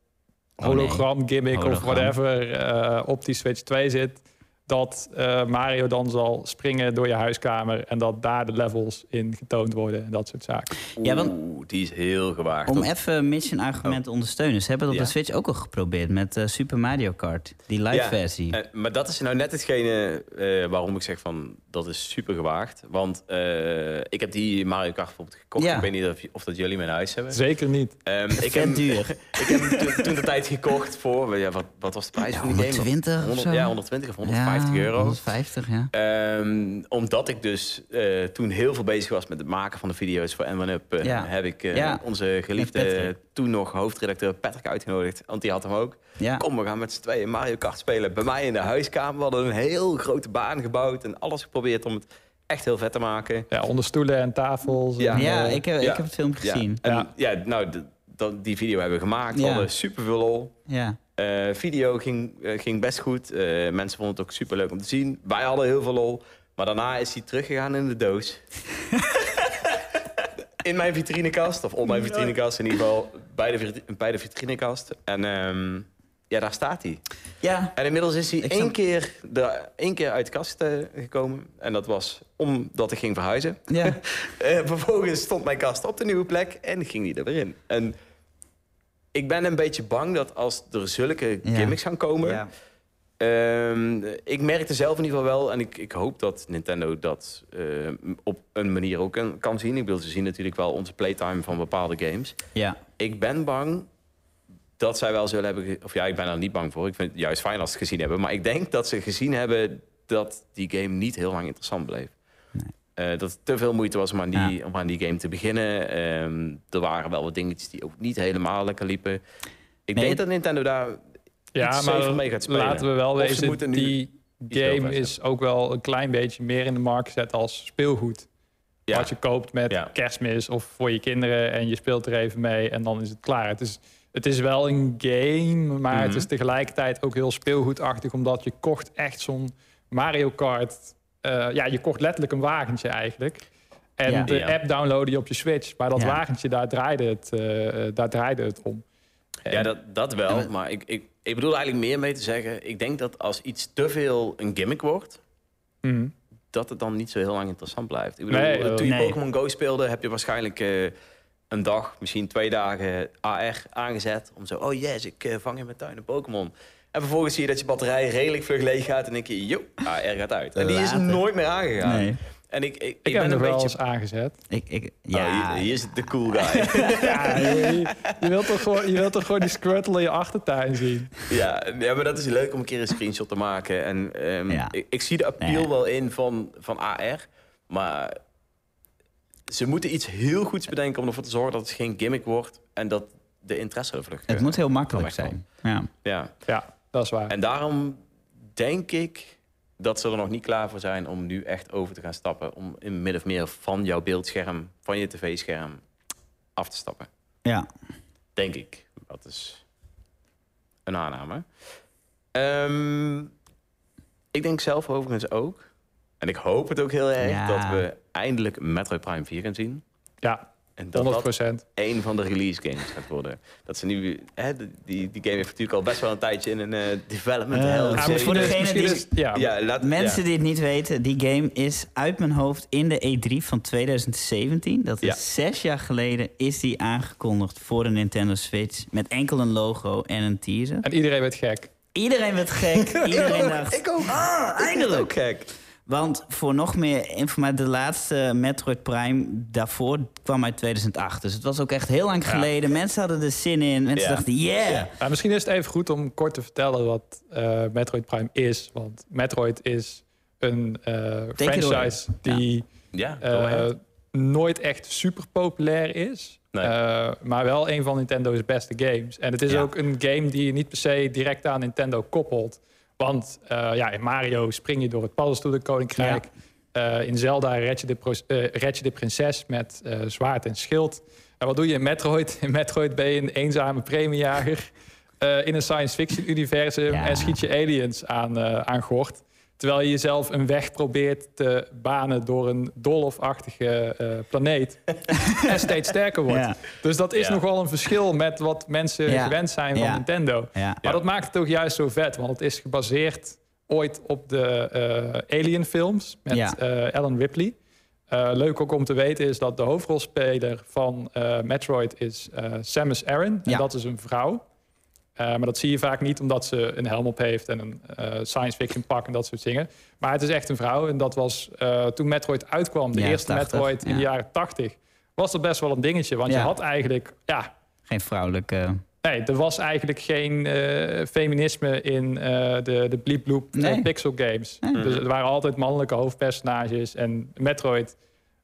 Oh, nee. hologram gimmick of whatever eh, op die Switch 2 zit, dat eh, Mario dan zal springen door je huiskamer en dat daar de levels in getoond worden en dat soort zaken. Ja, want- Oeh, die is heel gewaagd. Om even Mission argument te ondersteunen. Ze hebben het op de Switch ook al geprobeerd met eh, Super Mario Kart. Die live Ja, versie. eh, maar dat is nou net hetgene eh, waarom ik zeg van dat is super gewaagd. Want eh, ik heb die Mario Kart bijvoorbeeld gekocht. Ja. Ik weet niet of, of dat jullie mijn huis hebben. Zeker niet. Ehm, ik heb, duur. [LAUGHS] ik heb hem toen, toen de tijd gekocht voor, ja, wat, wat was de prijs Ja, van die game? 120 of 100, zo. Ja, 120 of 150 Ja, euro. 150, ja. Ehm, omdat ik dus eh, toen heel veel bezig was met het maken van de video's voor N1UP... eh, Ja. heb ik eh, Ja. onze geliefde, toen nog hoofdredacteur Patrick uitgenodigd. Want die had hem ook. ja. Kom, we gaan met z'n tweeën Mario Kart spelen. Bij mij in de huiskamer. We hadden een heel grote baan gebouwd en alles geprobeerd om het echt heel vet te maken. Ja, onder stoelen en tafels. Ja. en, Ja, ik heb, Ja. ik heb het filmpje Ja, gezien. en, Ja. nou, die video hebben we gemaakt. We hadden super veel lol. Ja. Eh, video ging, eh, ging best goed. Eh, mensen vonden het ook super leuk om te zien. Wij hadden heel veel lol. Maar daarna is hij teruggegaan in de doos. [LAUGHS] in mijn vitrinekast. Of op mijn vitrinekast in ieder geval. Bij de, bij de vitrinekast. En ehm, ja, daar staat hij. Ja. En inmiddels is hij één snap- keer, de, één keer uit de kast gekomen. En dat was omdat ik ging verhuizen. Ja. [LAUGHS] Vervolgens stond mijn kast op de nieuwe plek en ging die er weer in. En ik ben een beetje bang dat als er zulke gimmicks gaan komen... Ehm, ik merkte zelf in ieder geval wel, en ik, ik hoop dat Nintendo dat eh, op een manier ook kan, kan zien. Ik bedoel, ze zien natuurlijk wel onze playtime van bepaalde games. ja. Ik ben bang dat zij wel zullen hebben... Of ja, ik ben er niet bang voor. Ik vind het juist fijn als ze het gezien hebben. Maar ik denk dat ze gezien hebben dat die game niet heel lang interessant bleef. Eh, dat het te veel moeite was om aan die, om aan die game te beginnen. Ehm, er waren wel wat dingetjes die ook niet helemaal lekker liepen. Ik Nee, denk dat Nintendo daar Ja, iets maar mee gaat spelen. laten we wel Of wezen, die game is ook wel een klein beetje meer in de markt gezet als speelgoed. Ja. Wat je koopt met Ja. kerstmis of voor je kinderen en je speelt er even mee en dan is het klaar. Het is, het is wel een game, maar het Mhm. is tegelijkertijd ook heel speelgoedachtig, omdat je kocht echt zo'n Mario Kart. Eh, ja, je kocht letterlijk een wagentje eigenlijk. En Ja. de Ja. app downloadde je op je Switch. Maar dat Ja. wagentje, daar draaide het, eh, eh, daar draaide het om. Ja, dat, dat wel. Maar- ik, ik, ik bedoel eigenlijk meer mee te zeggen... ik denk dat als iets te veel een gimmick wordt... Mhm. dat het dan niet zo heel lang interessant blijft. Ik bedoel, Nee, toen je nee. Pokémon Go speelde... heb je waarschijnlijk eh, een dag, misschien twee dagen AR aangezet... om zo, oh yes, ik eh, vang in mijn tuin een Pokémon. En vervolgens zie je dat je batterij redelijk vlug leeg gaat... en denk je, yo, AR gaat uit. En die is Later. nooit meer aangegaan. Nee. En ik, ik, ik, Ik, ben heb hem een nog wel beetje... eens aangezet. Ik, ik, Ja. ja. hier, is de cool guy. [LAUGHS] Ja, je, je wilt toch gewoon, je wilt toch gewoon die Squirtle in je achtertuin zien? Ja, ja, maar dat is leuk om een keer een screenshot te maken. En ehm, Ja. ik, ik zie de appeal Ja. wel in van, van AR. Maar ze moeten iets heel goeds bedenken om ervoor te zorgen dat het geen gimmick wordt. En dat de interesse er vlug Het moet heel makkelijk kan. zijn. Ja. Ja, Ja, dat is waar. en daarom denk ik dat ze er nog niet klaar voor zijn om nu echt over te gaan stappen. Om in min of meer van jouw beeldscherm, van je tv-scherm af te stappen. ja. Denk ik. Dat is een aanname. Ehm, ik denk zelf overigens ook. En ik hoop het ook heel erg Ja. dat we eindelijk Metroid Prime 4 gaan zien. Ja, En dat 100 dat een van de release games gaat worden. Dat ze nu, hè, die, die game heeft natuurlijk al best wel een tijdje in een eh, development Eh, hell ja, voor degene die- is- ja, ja, laat, Mensen ja. die het niet weten, die game is uit mijn hoofd in de E3 van 2017. Dat is Ja. zes jaar geleden is die aangekondigd voor de Nintendo Switch. Met enkel een logo en een teaser. En iedereen werd gek. Iedereen werd gek. [LAUGHS] Iedereen dacht, Ik ook. ah, Ik eindelijk. ook gek. Want voor nog meer informatie, de laatste Metroid Prime daarvoor kwam uit 2008. Dus het was ook echt heel lang Ja. geleden. Mensen hadden er zin in. Mensen Ja. dachten, yeah. Ja. Nou, misschien is het even goed om kort te vertellen wat eh, Metroid Prime is. Want Metroid is een eh, franchise die eh, nooit echt super populair is. Nee. Eh, maar wel een van Nintendo's beste games. En het is Ja. ook een game die je niet per se direct aan Nintendo koppelt. Want eh, ja, in Mario spring je door het paddenstoelenkoninkrijk. Eh in Zelda red je de, eh, red je de prinses met zwaard en schild. En wat doe je in Metroid? In Metroid ben je een eenzame premiejager... eh, in een science fiction universum Ja. en schiet je aliens aan, eh, aan gort. Terwijl je jezelf een weg probeert te banen door een dolfachtige eh, planeet. [LAUGHS] en steeds sterker wordt. Ja. Dus dat is Ja. nogal een verschil met wat mensen Ja. gewend zijn van Ja. Nintendo. Ja. Maar dat maakt het ook juist zo vet, want het is gebaseerd ooit op de eh, Alien films met Ja. eh, Alan Ripley. Eh, leuk ook om te weten is dat de hoofdrolspeler van eh, Metroid is eh, Samus Aran. En dat is een vrouw. Eh, maar dat zie je vaak niet omdat ze een helm op heeft en een eh, science fiction pak en dat soort dingen. Maar het is echt een vrouw. En dat was eh, toen Metroid uitkwam, de Ja, eerste 80, Metroid in de ja. jaren 80, was dat best wel een dingetje. Want je had eigenlijk, ja, Geen vrouwelijke... Nee, er was eigenlijk geen feminisme in de, de Bleep Bloop Nee. pixel games. Nee. Dus er waren altijd mannelijke hoofdpersonages. En Metroid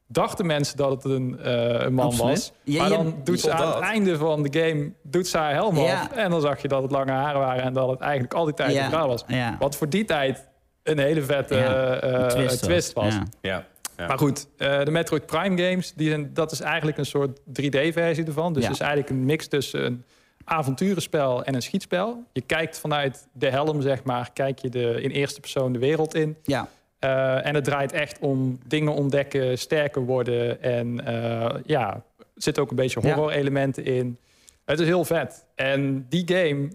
dachten mensen dat het een, eh, een man Absoluut. was. Ja, maar dan doet ze aan het einde van de game doet ze haar helm Ja. af. En dan zag je dat het lange haren waren en dat het eigenlijk al die tijd Ja. een vrouw was. Ja. Wat voor die tijd een hele vette Ja, eh, eh, twist, was. Ja. Ja. Ja. Maar goed, eh, de Metroid Prime games, die zijn, dat is eigenlijk een soort 3D-versie ervan. Dus Ja. het is eigenlijk een mix tussen een avonturenspel en een schietspel. Je kijkt vanuit de helm, zeg maar, kijk je de, in eerste persoon de wereld in. ja. Eh, en het draait echt om dingen ontdekken, sterker worden. En eh, ja, er zitten ook een beetje horror-elementen in. Het is heel vet. En die game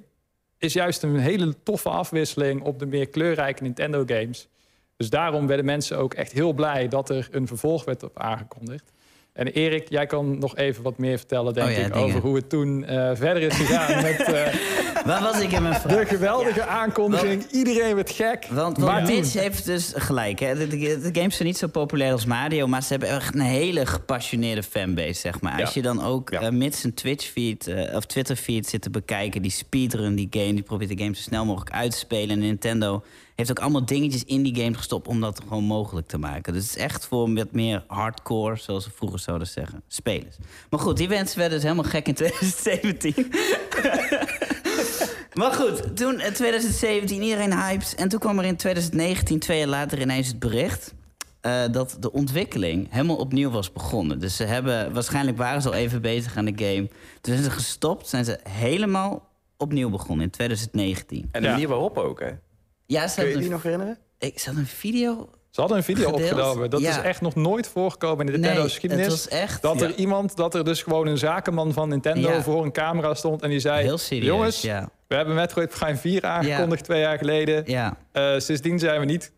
is juist een hele toffe afwisseling op de meer kleurrijke Nintendo games. Dus daarom werden mensen ook echt heel blij dat er een vervolg werd op aangekondigd. En Erik, jij kan nog even wat meer vertellen, denk Oh ja, ik, dingen. over hoe het toen eh, verder is gegaan [LAUGHS] met Waar was ik in mijn vraag? de geweldige aankondiging. Iedereen werd gek. Want, want Mitch heeft dus gelijk. Hè? De, de, de games zijn niet zo populair als Mario, maar ze hebben echt een hele gepassioneerde fanbase, zeg maar. Ja. Als je dan ook Ja. eh, Mitch zijn Twitch-feed eh, of Twitter-feed zit te bekijken, die speedrun die game, die probeert de game zo snel mogelijk uit te spelen. En Nintendo heeft ook allemaal dingetjes in die game gestopt om dat gewoon mogelijk te maken. Dus het is echt voor wat meer hardcore, zoals ze vroeger zouden zeggen, spelers. Maar goed, die mensen werden dus helemaal gek in [LAUGHS] 2017. Maar goed, toen in 2017 iedereen hypes. En toen kwam er in 2019, twee jaar later, ineens het bericht. eh, dat de ontwikkeling helemaal opnieuw was begonnen. Dus ze hebben, waarschijnlijk waren ze al even bezig aan de game. Toen zijn ze gestopt, zijn ze helemaal opnieuw begonnen in 2019. En de Ja. manier waarop ook, hè? Ja, ze Kun je die nog herinneren? ik zat een video. Ze hadden een video Gedeeld? opgenomen. Dat Ja. is echt nog nooit voorgekomen in de Nintendo Nee, geschiedenis. het was echt Dat er Ja. iemand, dat er dus gewoon een zakenman van Nintendo Ja. voor een camera stond en die zei: heel serieus. Jongens, ja. we hebben Metroid Prime 4 aangekondigd twee jaar geleden. ja. Eh, sindsdien zijn we niet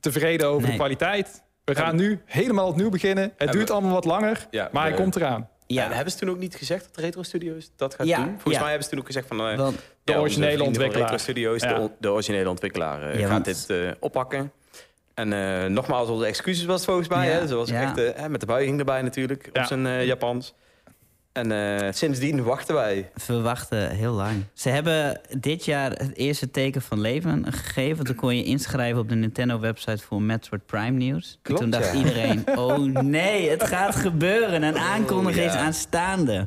tevreden over Nee. de kwaliteit. We gaan nu helemaal opnieuw beginnen. Het En duurt allemaal wat langer, Ja, maar hij we- komt eraan. Ja. ja. hebben ze toen ook niet gezegd dat Retro Studios dat gaat Ja, doen? Volgens ja. mij hebben ze toen ook gezegd van... eh, Want, De originele ontwikkelaar. Retro Studios, Ja. de, originele ontwikkelaar, eh, Ja, gaat dit eh, oppakken. En eh, nogmaals, onze excuses was het volgens mij. Ja, Hè? Zoals ja. echt, eh, hè, met de buiging erbij natuurlijk, Ja. op zijn eh, Japans. En eh, sindsdien wachten wij. We wachten heel lang. Ze hebben dit jaar het eerste teken van leven gegeven. Toen kon je inschrijven op de Nintendo-website voor Metroid Prime nieuws. Klopt, en toen dacht ja. iedereen, [LAUGHS] oh nee, het gaat gebeuren. Een aankondiging is ja. aanstaande.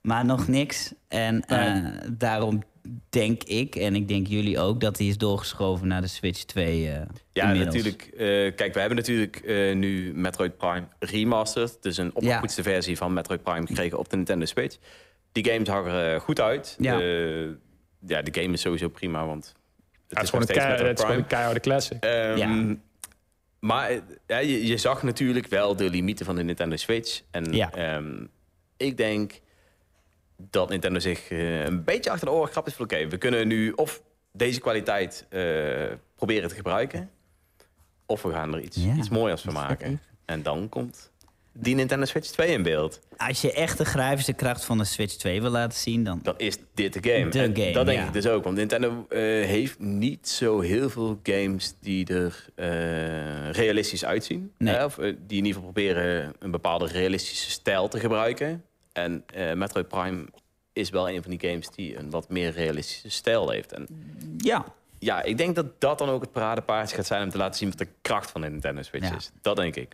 Maar nog niks. En eh, daarom denk ik, en ik denk jullie ook... dat die is doorgeschoven naar de Switch 2 eh Ja, inmiddels. natuurlijk. eh, kijk, we hebben natuurlijk eh, nu Metroid Prime Remastered. Dus een opgepoetste versie van Metroid Prime gekregen op de Nintendo Switch. Die game zag er goed uit. Ja. Ja, de game is sowieso prima, want Het is, gewoon nog een, het is gewoon Prime. een keiharde classic. Ehm, Ja. Maar ja, je, je zag natuurlijk wel de limieten van de Nintendo Switch. En Ja. ehm, ik denk dat Nintendo zich eh, een beetje achter de oren grapt is van... oké, we kunnen nu of deze kwaliteit eh, proberen te gebruiken... of we gaan er iets, Ja, iets mooiers van maken. En dan komt die Nintendo Switch 2 in beeld. Als je echt de grafische kracht van de Switch 2 wil laten zien... dan Dan is dit de game. De game, dat denk ja. ik dus ook. Want Nintendo eh, heeft niet zo heel veel games die er realistisch uitzien. Nee. Hè? Of die in ieder geval proberen een bepaalde realistische stijl te gebruiken. En eh, Metroid Prime is wel een van die games die een wat meer realistische stijl heeft. En ja, ja, ik denk dat dat dan ook het paradepaardje gaat zijn om te laten zien wat de kracht van de Nintendo Switch Ja. is. Dat denk ik.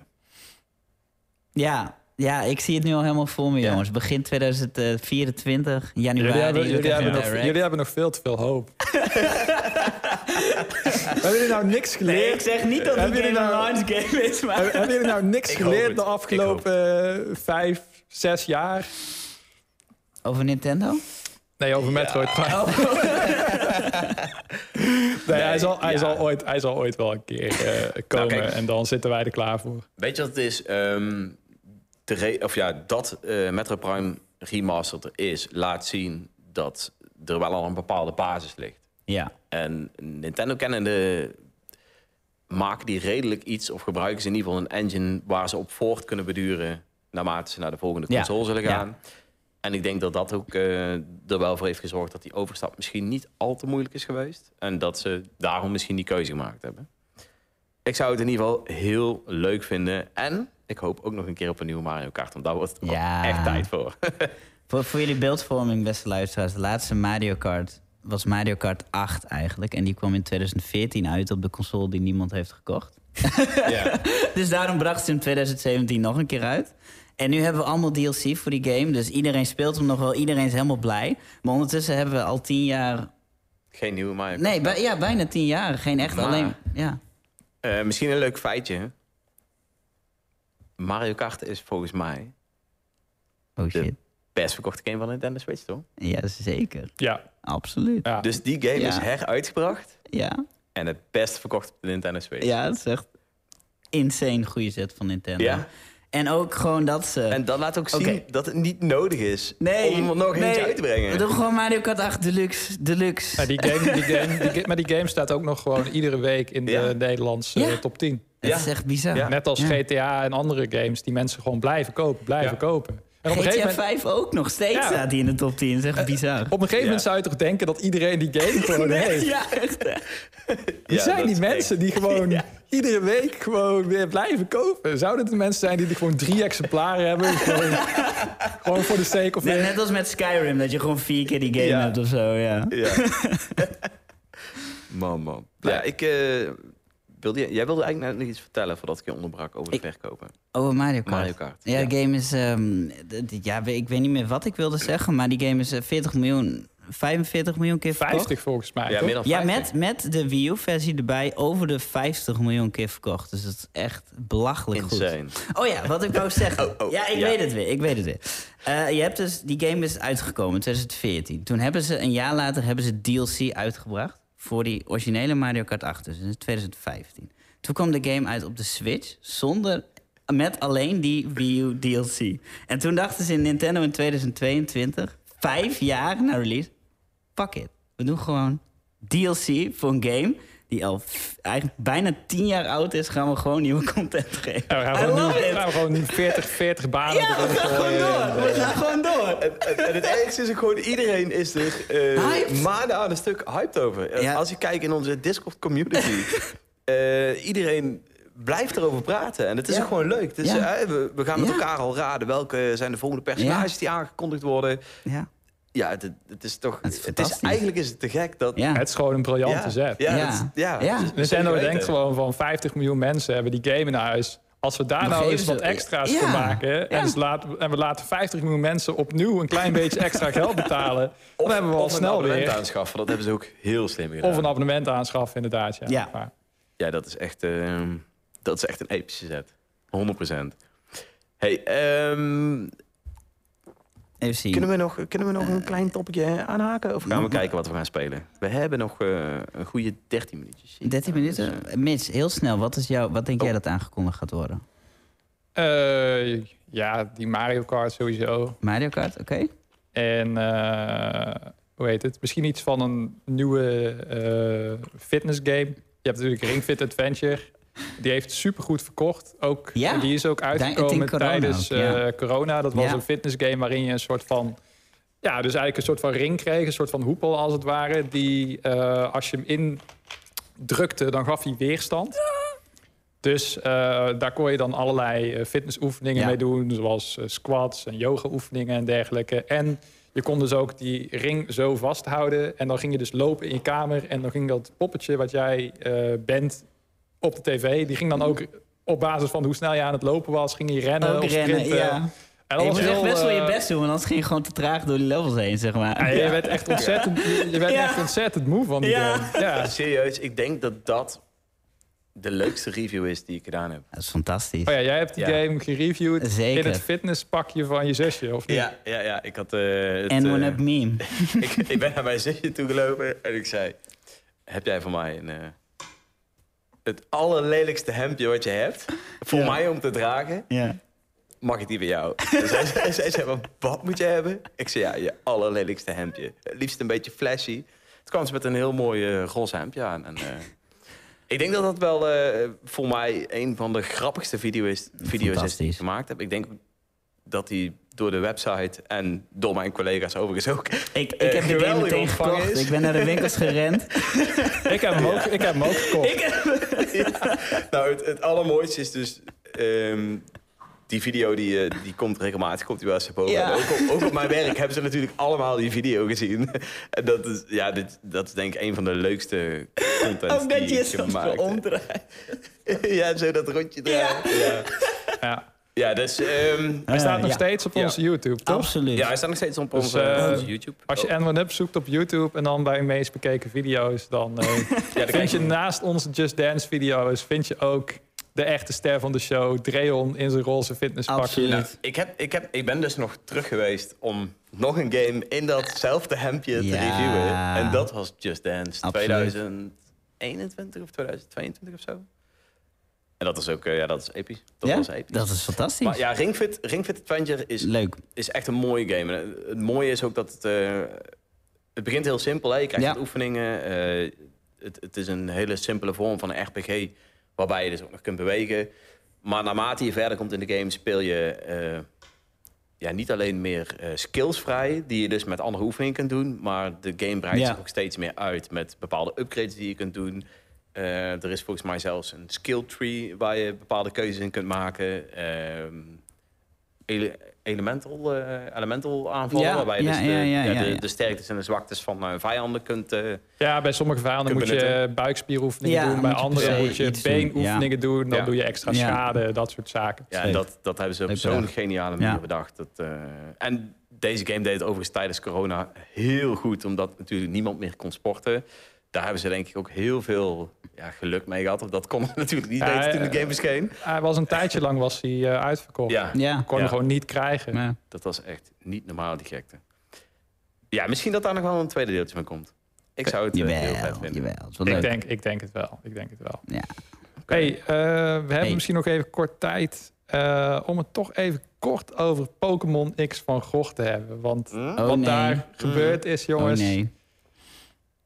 Ja, ja, ik zie het nu al helemaal voor me, Ja. jongens. Begin 2024, januari. Jullie hebben, jullie, hebben nog, direct. jullie hebben nog veel te veel hoop. [LAUGHS] hebben jullie nou niks geleerd? Nee, ik zeg niet dat het een Game nou- Launch game is, maar... Hebben hebben jullie nou niks Ik geleerd de afgelopen eh, vijf, zes jaar? Over Nintendo? Nee, over Metroid Prime. Oh. [LAUGHS] Nee, hij, zal, hij, ja. zal ooit, hij zal ooit wel een keer eh, komen kijk. en dan zitten wij er klaar voor. Weet je wat het is? Ehm, de re- of ja, dat eh Metro Prime Remastered er is, laat zien dat er wel al een bepaalde basis ligt. Ja. En Nintendo kennende maken die redelijk iets... of gebruiken ze in ieder geval een engine... waar ze op voort kunnen beduren... naarmate ze naar de volgende Ja. console zullen Ja. gaan. En ik denk dat dat ook eh, er wel voor heeft gezorgd... dat die overstap misschien niet al te moeilijk is geweest. En dat ze daarom misschien die keuze gemaakt hebben. Ik zou het in ieder geval heel leuk vinden. En ik hoop ook nog een keer op een nieuwe Mario Kart. Want daar wordt Ja. echt tijd voor. [LAUGHS] Voor, voor jullie beeldvorming, beste luisteraars. De laatste Mario Kart was Mario Kart 8 eigenlijk. En die kwam in 2014 uit op de console die niemand heeft gekocht. ja. [LAUGHS] Dus daarom bracht ze in 2017 nog een keer uit. En nu hebben we allemaal DLC voor die game. Dus iedereen speelt hem nog wel. Iedereen is helemaal blij. Maar ondertussen hebben we al tien jaar... Geen nieuwe Mario Kart. Nee, bij- ja, bijna tien jaar. Geen echt Maar- alleen... Ja. Eh, misschien een leuk feitje. Mario Kart is volgens mij Oh de shit. best verkochte game van Nintendo Switch, toch? Ja, zeker. Ja, Absoluut. ja. Dus die game Ja. is heruitgebracht Ja. en het best verkocht op de Nintendo Switch. Ja, dat is echt insane goede zet van Nintendo. Ja. En ook gewoon dat ze... En dat laat ook zien dat het niet nodig is Nee, om nog nee. eentje uit te brengen. We doen gewoon Mario Kart 8 Deluxe. Deluxe. Ja, die game, die [LAUGHS] game, die ga- maar die game staat ook nog gewoon iedere week in de Ja. Nederlandse Ja. top 10. Het Ja. is echt bizar. Ja. Net als Ja. GTA en andere games die mensen gewoon blijven kopen, blijven Ja. kopen. En op een GTA gegeven moment, 5 ook nog steeds Ja. staat hij in de top 10. Dat is echt bizar. op een gegeven Ja. moment zou je toch denken dat iedereen die game [LAUGHS] gewoon heeft. Ja, echt. [LAUGHS] Ja, zijn die mensen die gewoon [LAUGHS] iedere week gewoon weer blijven kopen? Zouden het de mensen zijn die er gewoon drie exemplaren hebben? gewoon, gewoon voor de sake of Net, it? net als met Skyrim, dat je gewoon vier keer die game Ja. hebt of zo. Ja. Ja. man, man. Ja, ik, eh, wilde, jij wilde eigenlijk net nog iets vertellen voordat ik je onderbrak over de Ik- verkopen. Over Mario Kart. Mario Kart. Ja, de game is... ehm, d- ja, ik weet niet meer wat ik wilde zeggen, maar die game is eh, 40 miljoen, 45 miljoen keer verkocht. 50 volgens mij. Ja, toch? meer dan Ja, 50. met, met de Wii U-versie erbij over de 50 miljoen keer verkocht. Dus dat is echt belachelijk goed. Insane. Oh ja, wat ik wou zeggen. [LAUGHS] Oh, oh, ja, ik ja. weet het weer. Ik weet het weer. Eh, je hebt dus, die game is uitgekomen in 2014. Toen hebben ze, een jaar later, hebben ze DLC uitgebracht. Voor die originele Mario Kart 8, dus in 2015. Toen kwam de game uit op de Switch, zonder, met alleen die Wii U DLC. En toen dachten ze in Nintendo in 2022, vijf jaar na release... Fuck it. We doen gewoon DLC voor een game die al eigenlijk bijna tien jaar oud is, gaan we gewoon nieuwe content geven. Ja, we gaan gewoon, nu, it. gaan we gewoon nu 40, 40 banen Ja, we erin gaan gewoon door. We gaan gewoon door. En, en- en het ergste is ook gewoon, iedereen is er eh Hyped. maanden aan een stuk hyped over. Eh, Ja. Als je kijkt in onze Discord community, [LAUGHS] eh, iedereen blijft erover praten. En het is Ja. ook gewoon leuk. Dus, Ja. eh, we, we gaan met Ja. elkaar al raden welke zijn de volgende personages Ja. die aangekondigd worden. Ja. Ja, het, het is toch... Het is Het is, fantastisch. eigenlijk is het te gek dat... Ja. Het is gewoon een briljante ja, zet. Ja, Ja. dat ja, Ja. Nintendo denkt gewoon van 50 miljoen mensen hebben die game in huis. Als we daar Dan nou eens wat extra's Ja. voor maken... En, laten, en we laten 50 miljoen mensen opnieuw een klein beetje extra geld betalen... [LAUGHS] dan hebben we al Of een snel abonnement weer... aanschaffen, dat hebben ze ook heel slim gedaan. Of een abonnement aanschaffen, inderdaad. Ja. Ja. Maar- Ja, dat is echt, ehm, dat is echt een epische zet. 100%. Hey, ehm, Even zien. kunnen, we nog, kunnen we nog een klein topje aanhaken? Of gaan we kijken wat we gaan spelen? We hebben nog eh, een goede 13 minuutjes. 13 minuten. Dus, Mitch, heel snel. Wat, is jouw, wat denk Oh. jij dat aangekondigd gaat worden? Eh, ja, die Mario Kart sowieso. Mario Kart, oké. En eh, hoe heet het? Misschien iets van een nieuwe eh fitness game. Je hebt natuurlijk Ring Fit Adventure. Die heeft supergoed verkocht. Ook, Ja, die is ook uitgekomen corona tijdens ook, ja. eh, corona. Dat was Ja. een fitness game waarin je een soort van... Ja, dus eigenlijk een soort van ring kreeg. Een soort van hoepel als het ware. Die eh, als je hem indrukte, dan gaf hij weerstand. Dus eh, daar kon je dan allerlei fitnessoefeningen mee doen. Zoals squats en yoga-oefeningen en dergelijke. En je kon dus ook die ring zo vasthouden. En dan ging je dus lopen in je kamer. En dan ging dat poppetje wat jij bent op de tv... die ging dan ook op basis van hoe snel je aan het lopen was... ging je rennen Ook of rennen, sprinten. ja. En je moet echt best wel je eh, best doen, want anders ging je gewoon te traag door die levels heen, zeg maar. ja, je werd echt ontzettend, je werd Ja. echt ontzettend moe van die Ja. game. Ja. Serieus, ik denk dat dat de leukste review is die ik gedaan heb. Dat is fantastisch. Oh ja, jij hebt die Ja. game gereviewd Zeker. in het fitnesspakje van je zusje, of niet? Ja, ja, ja. Ik had... eh, het, En eh, one up meme. [LAUGHS] ik, ik ben naar mijn zusje toegelopen en ik zei... Heb jij voor mij een, eh, het allerlelijkste hemdje wat je hebt... voor Ja. mij om te dragen? Ja. Mag ik die bij jou? En zij, zij, zij zei, wat moet je hebben? Ik zei, ja, je allerlelijkste hemdje. Het liefst een beetje flashy. Toen kwam ze met een heel mooi eh, roze hemdje aan. En, eh, ik denk dat dat wel eh, voor mij een van de grappigste video's, video's is die ik gemaakt heb. Ik denk dat die door de website en door mijn collega's overigens ook... Ik, ik Eh, heb de game meteen ontvangen gekocht. is. Ik ben naar de winkels gerend. [LAUGHS] Ik heb hem ook, ik heb hem ook gekocht. [LAUGHS] nou, het, het allermooiste is dus... ehm, die video die, eh, die komt regelmatig komt die wel eens boven. Ja. Ook, op, ook op mijn werk [LAUGHS] hebben ze natuurlijk allemaal die video gezien. En dat is, ja, dit, dat is denk ik een van de leukste content Ook die je ik gemaakt heb. omdraait. ja, zo dat rondje draaien. Ja, Ja. Ja. dus... ehm, Hij staat nog ja. steeds op Ja. onze YouTube, toch? Absoluut. ja, hij staat nog steeds op Dus, onze, eh, onze YouTube. Als je N1 Up zoekt op YouTube en dan bij de meest bekeken video's, dan eh, [LAUGHS] ja, dan vind je je naast onze Just Dance video's vind je ook de echte ster van de show, Dreon in zijn roze fitnesspakje. Absoluut. Nou, ik, heb, ik, heb, ik ben dus nog terug geweest om nog een game in datzelfde hemdje te Ja. reviewen. En dat was Just Dance Absoluut. 2021 of 2022 of zo. En dat is ook, eh, ja, dat is episch. Dat ja? was episch. Dat is fantastisch. Maar ja, Ring Fit, Ring Fit Adventure is, Leuk. is echt een mooie game. En het mooie is ook dat het... eh, het begint heel simpel, hè. Je krijgt Ja. oefeningen. eh, het, het is een hele simpele vorm van een RPG... waarbij je dus ook nog kunt bewegen. Maar naarmate je verder komt in de game... speel je eh, ja, niet alleen meer eh, skills vrij... die je dus met andere oefeningen kunt doen... maar de game breidt Ja. zich ook steeds meer uit... met bepaalde upgrades die je kunt doen... Eh, er is volgens mij zelfs een skill tree... waar je bepaalde keuzes in kunt maken... Ehm, ele- elemental, eh, elemental aanvallen. Ja, waarbij je ja, dus de, ja, ja, ja, ja, de, ja. de sterktes en de zwaktes van eh, vijanden kunt... eh, Ja, bij sommige vijanden moet je buikspieroefeningen Ja, doen. Bij anderen moet je beenoefeningen doen. Dan Ja. doe je extra Ja. schade, dat soort zaken. ja, en dat, dat hebben ze op zo'n geniale manier Ja. bedacht. Dat, eh, en deze game deed het overigens tijdens corona heel goed. Omdat natuurlijk niemand meer kon sporten. Daar hebben ze denk ik ook heel veel ja, geluk mee gehad. Of dat kon [LAUGHS] natuurlijk niet Ja, weten toen de game verscheen. Hij was een tijdje lang was hij eh, uitverkocht. Ja, Ja. Kon Ja. hem gewoon niet krijgen. Dat was echt niet normaal, die gekte. Ja, misschien dat daar nog wel een tweede deeltje van komt. Ik zou het eh, heel vet Jawel, vinden. jawel. Het is wel Ik leuk. denk, ik denk het wel. Ik denk het wel. Ja. Hey, eh, we hebben Hey. misschien nog even kort tijd eh, om het toch even kort over Pokémon X van Gogh te hebben. Want Hm? Oh, wat nee. daar gebeurd is, jongens. Oh nee.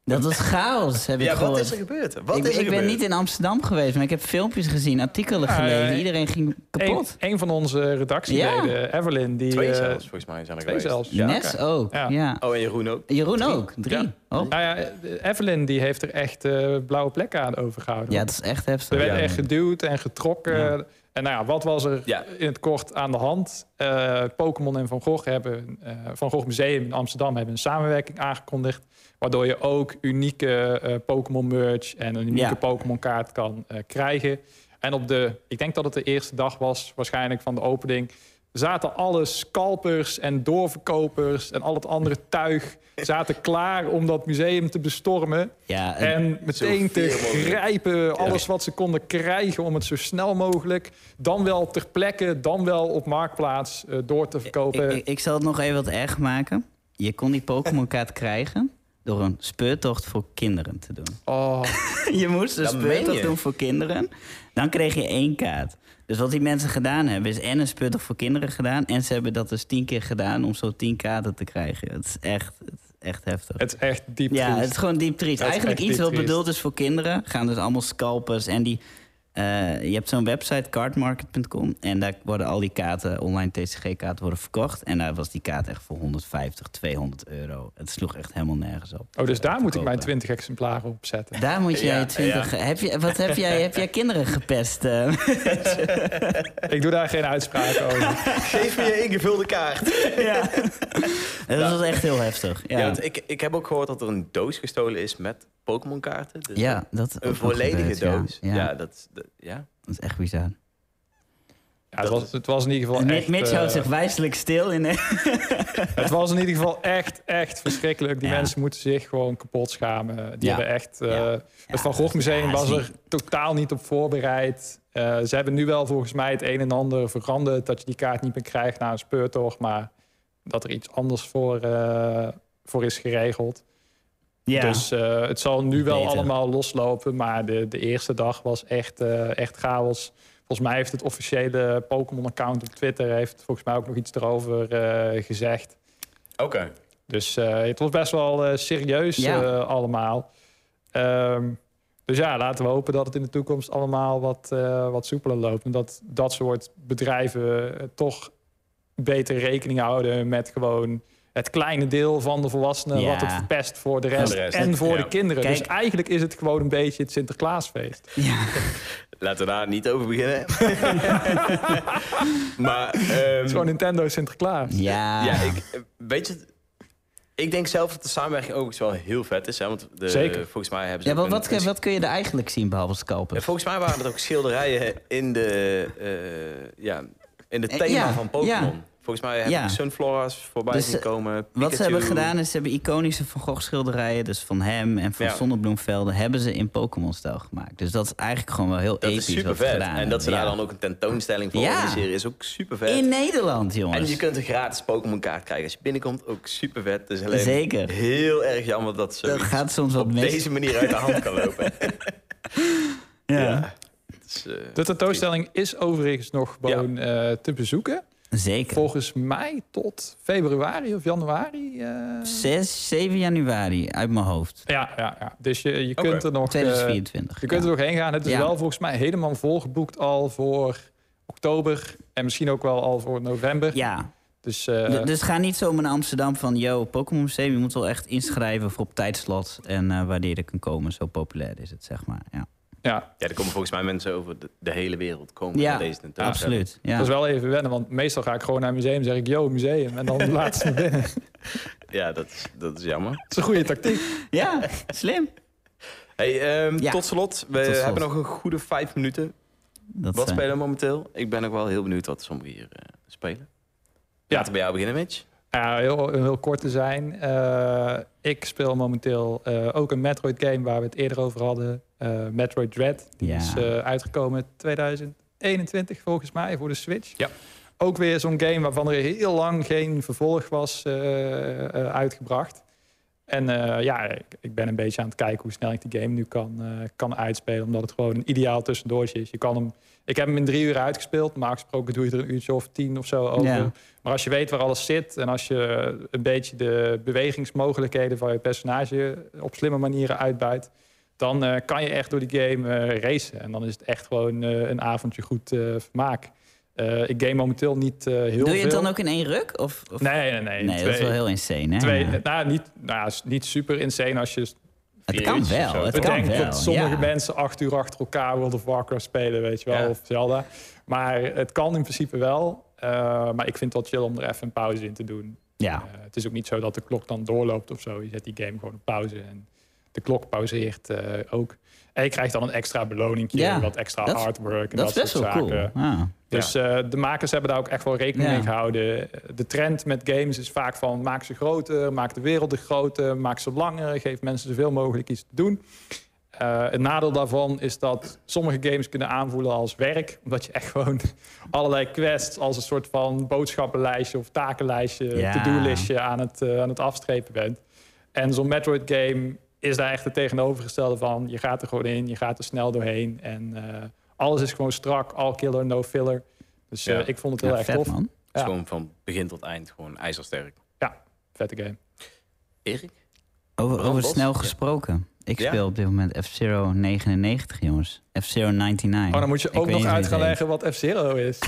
Dat was chaos, heb ik Ja, gehoord. wat is er gebeurd? Wat ik is er ik ben niet in Amsterdam geweest, maar ik heb filmpjes gezien, artikelen Ja, gelezen. eh, Iedereen ging kapot. een van onze redactieleden, Evelyn, die... Twee eh, zelfs, volgens mij zijn er twee geweest. zelfs. Ja, Nes ook, Ja. ja. Oh, en Jeroen ook. Jeroen Drie. ook, drie. Ja. Oh. Nou ja, de- Evelyn die heeft er echt eh, blauwe plekken aan overgehouden. Ja, dat is echt heftig. Er werd Ja. echt geduwd en getrokken. En nou ja, wat was er Ja. in het kort aan de hand? Eh, Pokémon en Van Gogh hebben, eh, Van Gogh Museum in Amsterdam hebben een samenwerking aangekondigd. Waardoor je ook unieke eh, Pokémon merch en een unieke Ja. Pokémon kaart kan krijgen. En op de, ik denk dat het de eerste dag was waarschijnlijk van de opening. Zaten alle scalpers en doorverkopers en al het andere tuig zaten klaar om dat museum te bestormen. Ja, en- En meteen te grijpen, alles wat ze konden krijgen om het zo snel mogelijk, dan wel ter plekke, dan wel op marktplaats eh, door te verkopen. ik, ik, ik zal het nog even wat erg maken. Je kon die Pokémon-kaart krijgen door een speurtocht voor kinderen te doen. oh, [LAUGHS] je moest een speurtocht je? doen voor kinderen. Dan kreeg je één kaart. Dus wat die mensen gedaan hebben, is en een speurtocht voor kinderen gedaan... en ze hebben dat dus tien keer gedaan om zo tien kaarten te krijgen. Het is echt, het is echt heftig. het is echt diep Ja, triest. het is gewoon diep triest. Eigenlijk iets wat bedoeld is voor kinderen. Gaan dus allemaal scalpers en die... eh, je hebt zo'n website, cardmarket.com. En daar worden al die kaarten, online TCG-kaarten, worden verkocht. En daar was die kaart echt voor 150, 200 euro. Het sloeg echt helemaal nergens op. Oh, dus daar moet ik mijn Verkopen. 20 exemplaren op zetten. Daar moet jij Ja, 20... Heb je, wat heb jij, heb jij kinderen gepest? eh? [LAUGHS] Ik doe daar geen uitspraak over. Geef me je ingevulde kaart. ja. Dat was echt heel heftig. Ja. Ja, want ik, ik heb ook gehoord dat er een doos gestolen is met Pokémon kaarten. Dus ja dat Een volledige doos. Ja, Ja, dat, dat- ja. dat is echt bizar. Ja, het, was, het was in ieder geval Mitch, echt... Mitch eh, houdt zich wijselijk stil in... [LAUGHS] Het was in ieder geval echt, echt verschrikkelijk. Die Ja. mensen moeten zich gewoon kapot schamen. Die Ja. hebben echt... eh, Ja. Het Van Gogh Museum Ja, was er totaal niet op voorbereid. Eh, ze hebben nu wel volgens mij het een en ander veranderd... dat je die kaart niet meer krijgt na een speurtocht... maar dat er iets anders voor, eh, voor is geregeld. Ja. Dus eh, het zal nu wel Beter. allemaal loslopen... maar de, de eerste dag was echt, eh, echt chaos. Volgens mij heeft het officiële Pokémon-account op Twitter... heeft volgens mij ook nog iets erover eh, gezegd. Oké. Dus eh, het was best wel eh, serieus Ja. eh, allemaal. Ehm, dus ja, laten we hopen dat het in de toekomst allemaal wat, eh, wat soepeler loopt. En dat dat soort bedrijven toch beter rekening houden met gewoon het kleine deel van de volwassenen... Ja. wat het verpest voor de rest, de rest. en voor Ja. de kinderen. Kijk. Dus eigenlijk is het gewoon een beetje het Sinterklaasfeest. Ja. [LAUGHS] Laten we daar niet over beginnen. [LAUGHS] maar, ehm, Het is gewoon Nintendo Sinterklaas. Ja. ja, ik, weet je, ik denk zelf dat de samenwerking overigens wel heel vet is. Hè, want de, Zeker. volgens mij hebben ze Ja, ook wat, een- wat, wat kun je er eigenlijk zien behalve scalpen? Ja, volgens mij waren het ook schilderijen in de, eh, ja, in de Eh, thema ja, van Pokémon. Ja. Volgens mij heb Ja. ik Sunflora's voorbij Dus, zien eh, komen. Wat ze hebben gedaan is, ze hebben iconische Van Gogh schilderijen, dus van hem en van Ja. Zonnebloemvelden, hebben ze in Pokémon-stijl gemaakt. Dus dat is eigenlijk gewoon wel heel Dat episch is super wat ze vet. gedaan En dat ze daar hebben. dan ook een tentoonstelling voor Ja. organiseren is ook super vet. In Nederland, jongens. En je kunt een gratis Pokémon kaart krijgen. Als je binnenkomt, ook super vet. Dus alleen Zeker. heel erg jammer dat zo dat gaat soms wat op mis. deze manier uit de hand kan [LAUGHS] lopen. ja. Is, eh, De tentoonstelling is overigens nog gewoon eh, te bezoeken. Zeker. Volgens mij tot februari of januari. eh. 6, 7 januari uit mijn hoofd. Ja, ja, ja. Dus je, kunt er nog. eh, 2024. je kunt er nog heen gaan. Het is Ja. wel volgens mij helemaal volgeboekt al voor oktober. En misschien ook wel al voor november. Ja, Dus eh, dus ga niet zomaar naar Amsterdam van... yo, Pokémon Museum, je moet wel echt inschrijven voor op tijdslot... en eh, wanneer er kan komen. Zo populair is het, zeg maar. Ja, ja, ja, er komen volgens mij mensen over de, de hele wereld komen ja naar deze tentoonstelling. absoluut. Ja. dat is wel even wennen. Want meestal ga ik gewoon naar een museum en zeg ik... Yo, museum. En dan [LAUGHS] laat ze me binnen. Dat Ja, dat is, dat is jammer. is een goede tactiek. ja, slim. Hey, ehm, Ja. tot slot. We Tot slot. hebben nog een goede vijf minuten. Dat, Wat eh, spelen we momenteel? Ik ben ook wel heel benieuwd wat sommigen hier eh, spelen. Ja. Laten we bij jou beginnen, Mitch. Ja, heel, heel kort te zijn. Eh, ik speel momenteel eh, ook een Metroid game waar we het eerder over hadden. Eh, Metroid Dread. Die Ja. is eh, uitgekomen in 2021 volgens mij voor de Switch. Ja. Ook weer zo'n game waarvan er heel lang geen vervolg was eh, eh, uitgebracht. En eh, ja, ik, ik ben een beetje aan het kijken hoe snel ik die game nu kan, eh, kan uitspelen. Omdat het gewoon een ideaal tussendoortje is. Je kan hem, ik heb hem in drie uur uitgespeeld. Normaal gesproken doe je er een uurtje of tien of zo over. Ja. Maar als je weet waar alles zit en als je een beetje de bewegingsmogelijkheden van je personage op slimme manieren uitbuit, dan eh, kan je echt door die game racen. En dan is het echt gewoon een avondje goed vermaak. Eh, ik game momenteel niet eh, heel veel. Doe je het dan ook in één ruk? Of, of... Nee, nee, nee. Nee, dat is wel heel insane, hè? twee, Ja. nou, niet, nou, is niet super insane als je Het kan wel, zo. het kan wel. dat sommige ja. mensen acht uur achter elkaar World of Warcraft spelen, weet je wel, Ja. of Zelda. Maar het kan in principe wel. Eh, maar ik vind het wel chill om er even een pauze in te doen. Ja, het is ook niet zo dat de klok dan doorloopt of zo. Je zet die game gewoon op pauze en de klok pauzeert eh, ook. En je krijgt dan een extra beloning, Ja, wat extra dat is- artwork en dat dat, soort cool. zaken. Ah. Dus eh, de makers hebben daar ook echt wel rekening Ja. mee gehouden. De trend met games is vaak van maak ze groter, maak de werelden groter, maak ze langer, geef mensen zoveel mogelijk iets te doen. Eh het nadeel daarvan is dat sommige games kunnen aanvoelen als werk. Omdat je echt gewoon [LAUGHS] allerlei quests als een soort van boodschappenlijstje of takenlijstje, Ja. to-do-listje aan, het, eh, aan het afstrepen bent. En zo'n Metroid game is daar echt het tegenovergestelde van. Je gaat er gewoon in, je gaat er snel doorheen. En eh, alles is gewoon strak, all killer, no filler. Dus eh, Ja. ik vond het heel Ja, erg vet, tof. man. Het is Ja. gewoon van begin tot eind gewoon ijzersterk. Vette game. Erik? Over, snel Ja. gesproken. Ik Ja? speel op dit moment F-Zero 99, jongens. F-Zero 99. Oh, dan moet je ook nog uit gaan leggen wat F-Zero is. [LAUGHS]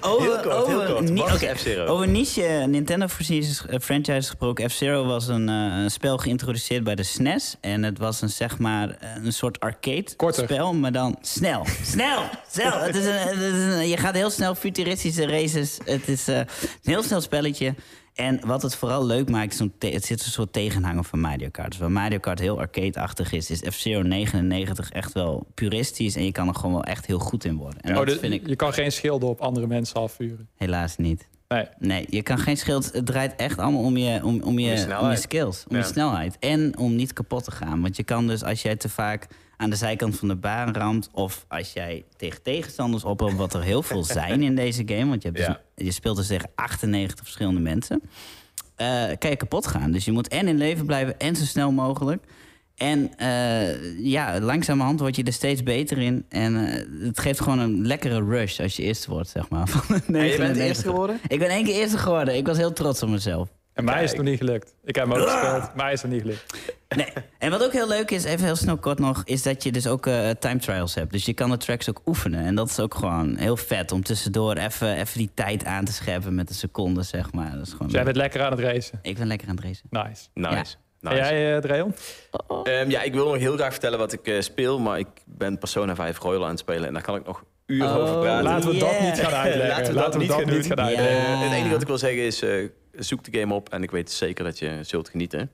Over, kort, over, ni- F-Zero? over niche Nintendo franchises, eh, franchise gesproken. F-Zero was een, eh, spel geïntroduceerd bij de SNES. En het was een, zeg maar, een soort arcade Korter. spel, maar dan snel. [LAUGHS] snel! snel! Het is een, het is een- je gaat heel snel futuristische races. Het is eh, een heel snel spelletje. En wat het vooral leuk maakt, is het zit een soort tegenhanger van Mario Kart. Dus waar Mario Kart heel arcade-achtig is, is F-Zero 99 echt wel puristisch. En je kan er gewoon wel echt heel goed in worden. En Oh, dat dus vind ik Je kan geen schilden op andere mensen afvuren. helaas niet. Nee. Nee, je kan geen schild. Het draait echt allemaal om je, om, om je, om je, skills, om Ja. je snelheid. En om niet kapot te gaan. Want je kan dus, als jij te vaak aan de zijkant van de baan ramt... of als jij tegen tegenstanders oploopt, wat er heel veel [LAUGHS] zijn in deze game... want je, hebt dus Ja. je speelt dus tegen 98 verschillende mensen... eh, kan je kapot gaan. Dus je moet en in leven blijven en zo snel mogelijk... En eh, ja, langzamerhand word je er steeds beter in. En eh, het geeft gewoon een lekkere rush als je eerste wordt, zeg maar. [LAUGHS] Van En je bent de 99. eerste geworden? Ik ben één keer eerste geworden. Ik was heel trots op mezelf. En mij is het nog niet gelukt. Ik heb hem ook gespeeld. Mij is het niet gelukt. Nee. En wat ook heel leuk is, even heel snel kort nog, is dat je dus ook eh, time trials hebt. Dus je kan de tracks ook oefenen. En dat is ook gewoon heel vet om tussendoor even, even die tijd aan te scherpen met een seconde, zeg maar. Dat is gewoon Dus jij bent lekker aan het racen. Ik ben lekker aan het racen. Nice. Nice. Ja. nice. En jij, eh Dreon? Ehm, ja, ik wil nog heel graag vertellen wat ik eh, speel, maar ik ben Persona 5 Royal aan het spelen en daar kan ik nog uren Oh, over praten. Laten we dat niet gaan uitleggen. Laten we dat niet gaan doen. gaan Ja. uitleggen. Het enige wat ik wil zeggen is, eh, zoek de game op en ik weet zeker dat je zult genieten.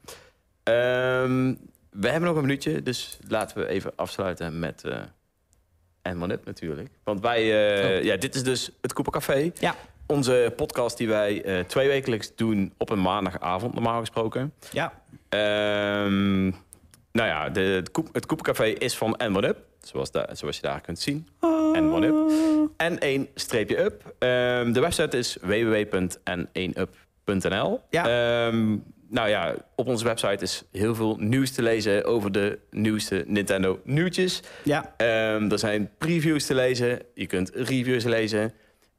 Ehm, we hebben nog een minuutje, dus laten we even afsluiten met eh en One Up natuurlijk. Want wij, eh, Oh. ja, dit is dus het Café. Ja. Onze podcast die wij eh twee wekelijks doen op een maandagavond, normaal gesproken. Ja. Ehm, nou ja, de, het, Koep, het is van N1 Up, zoals, da- zoals je daar kunt zien. N1 Up. En 1 streepje up. Ehm, de website is www.n1up.nl. Ja. Ehm, nou ja, op onze website is heel veel nieuws te lezen over de nieuwste Nintendo nieuwtjes. Ja. Ehm, er zijn previews te lezen, je kunt reviews lezen.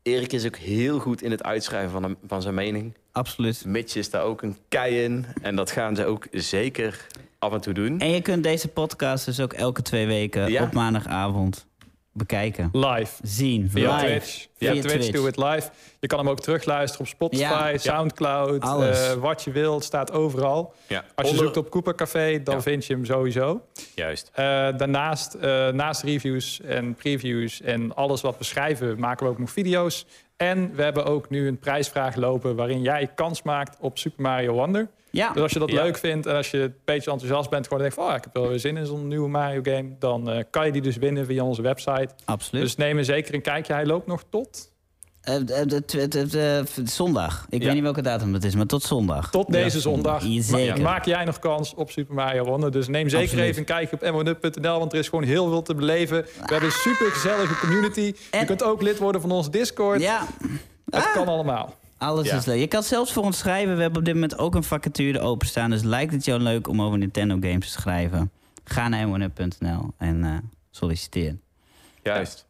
Erik is ook heel goed in het uitschrijven van, hem- van zijn mening. Absoluut. Mitch is daar ook een kei in. En dat gaan ze ook zeker af en toe doen. En je kunt deze podcast dus ook elke twee weken Ja. op maandagavond bekijken. Live. Zien. Via live. Twitch. Via, Via Twitch, Twitch. het live. Je kan hem ook terugluisteren op Spotify, Ja. Soundcloud. Alles. eh, wat je wilt, staat overal. Ja. Als je Onder- zoekt op Cooper Café, dan Ja. vind je hem sowieso. Juist. Eh, daarnaast, eh, naast reviews en previews en alles wat we schrijven, maken we ook nog video's. En we hebben ook nu een prijsvraag lopen waarin jij kans maakt op Super Mario Wonder. Ja. Dus als je dat Ja. leuk vindt en als je een beetje enthousiast bent, gewoon denkt van oh, ik heb wel weer zin in zo'n nieuwe Mario game, dan eh, kan je die dus winnen via onze website. Absoluut. Dus neem er zeker een kijkje. Hij loopt nog tot, Eh, de- de- de- de- de- zondag. Ik Ja. weet niet welke datum het is, maar tot zondag. tot deze zondag. Ja, maak jij nog kans op Super Mario Wonder. Dus neem zeker Absoluut. even een kijkje op m1up.nl, want er is gewoon heel veel te beleven. We hebben een super gezellige community. Je kunt ook lid worden van onze Discord. Ja, Het Ah. kan allemaal. Alles Ja. is leuk. Je kan zelfs voor ons schrijven. We hebben op dit moment ook een vacature openstaan. Dus lijkt het jou leuk om over Nintendo games te schrijven? Ga naar m1up.nl en eh, solliciteer. Juist.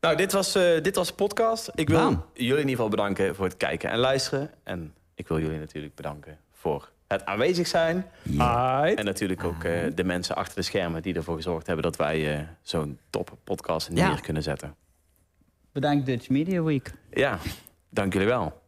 Nou, dit was, eh, dit was de podcast. Ik wil Bam. jullie in ieder geval bedanken voor het kijken en luisteren. En ik wil jullie natuurlijk bedanken voor het aanwezig zijn. Aight. En natuurlijk ook eh, de mensen achter de schermen die ervoor gezorgd hebben dat wij eh, zo'n top podcast neer Ja. kunnen zetten. Bedankt Dutch Media Week. Ja, dank jullie wel.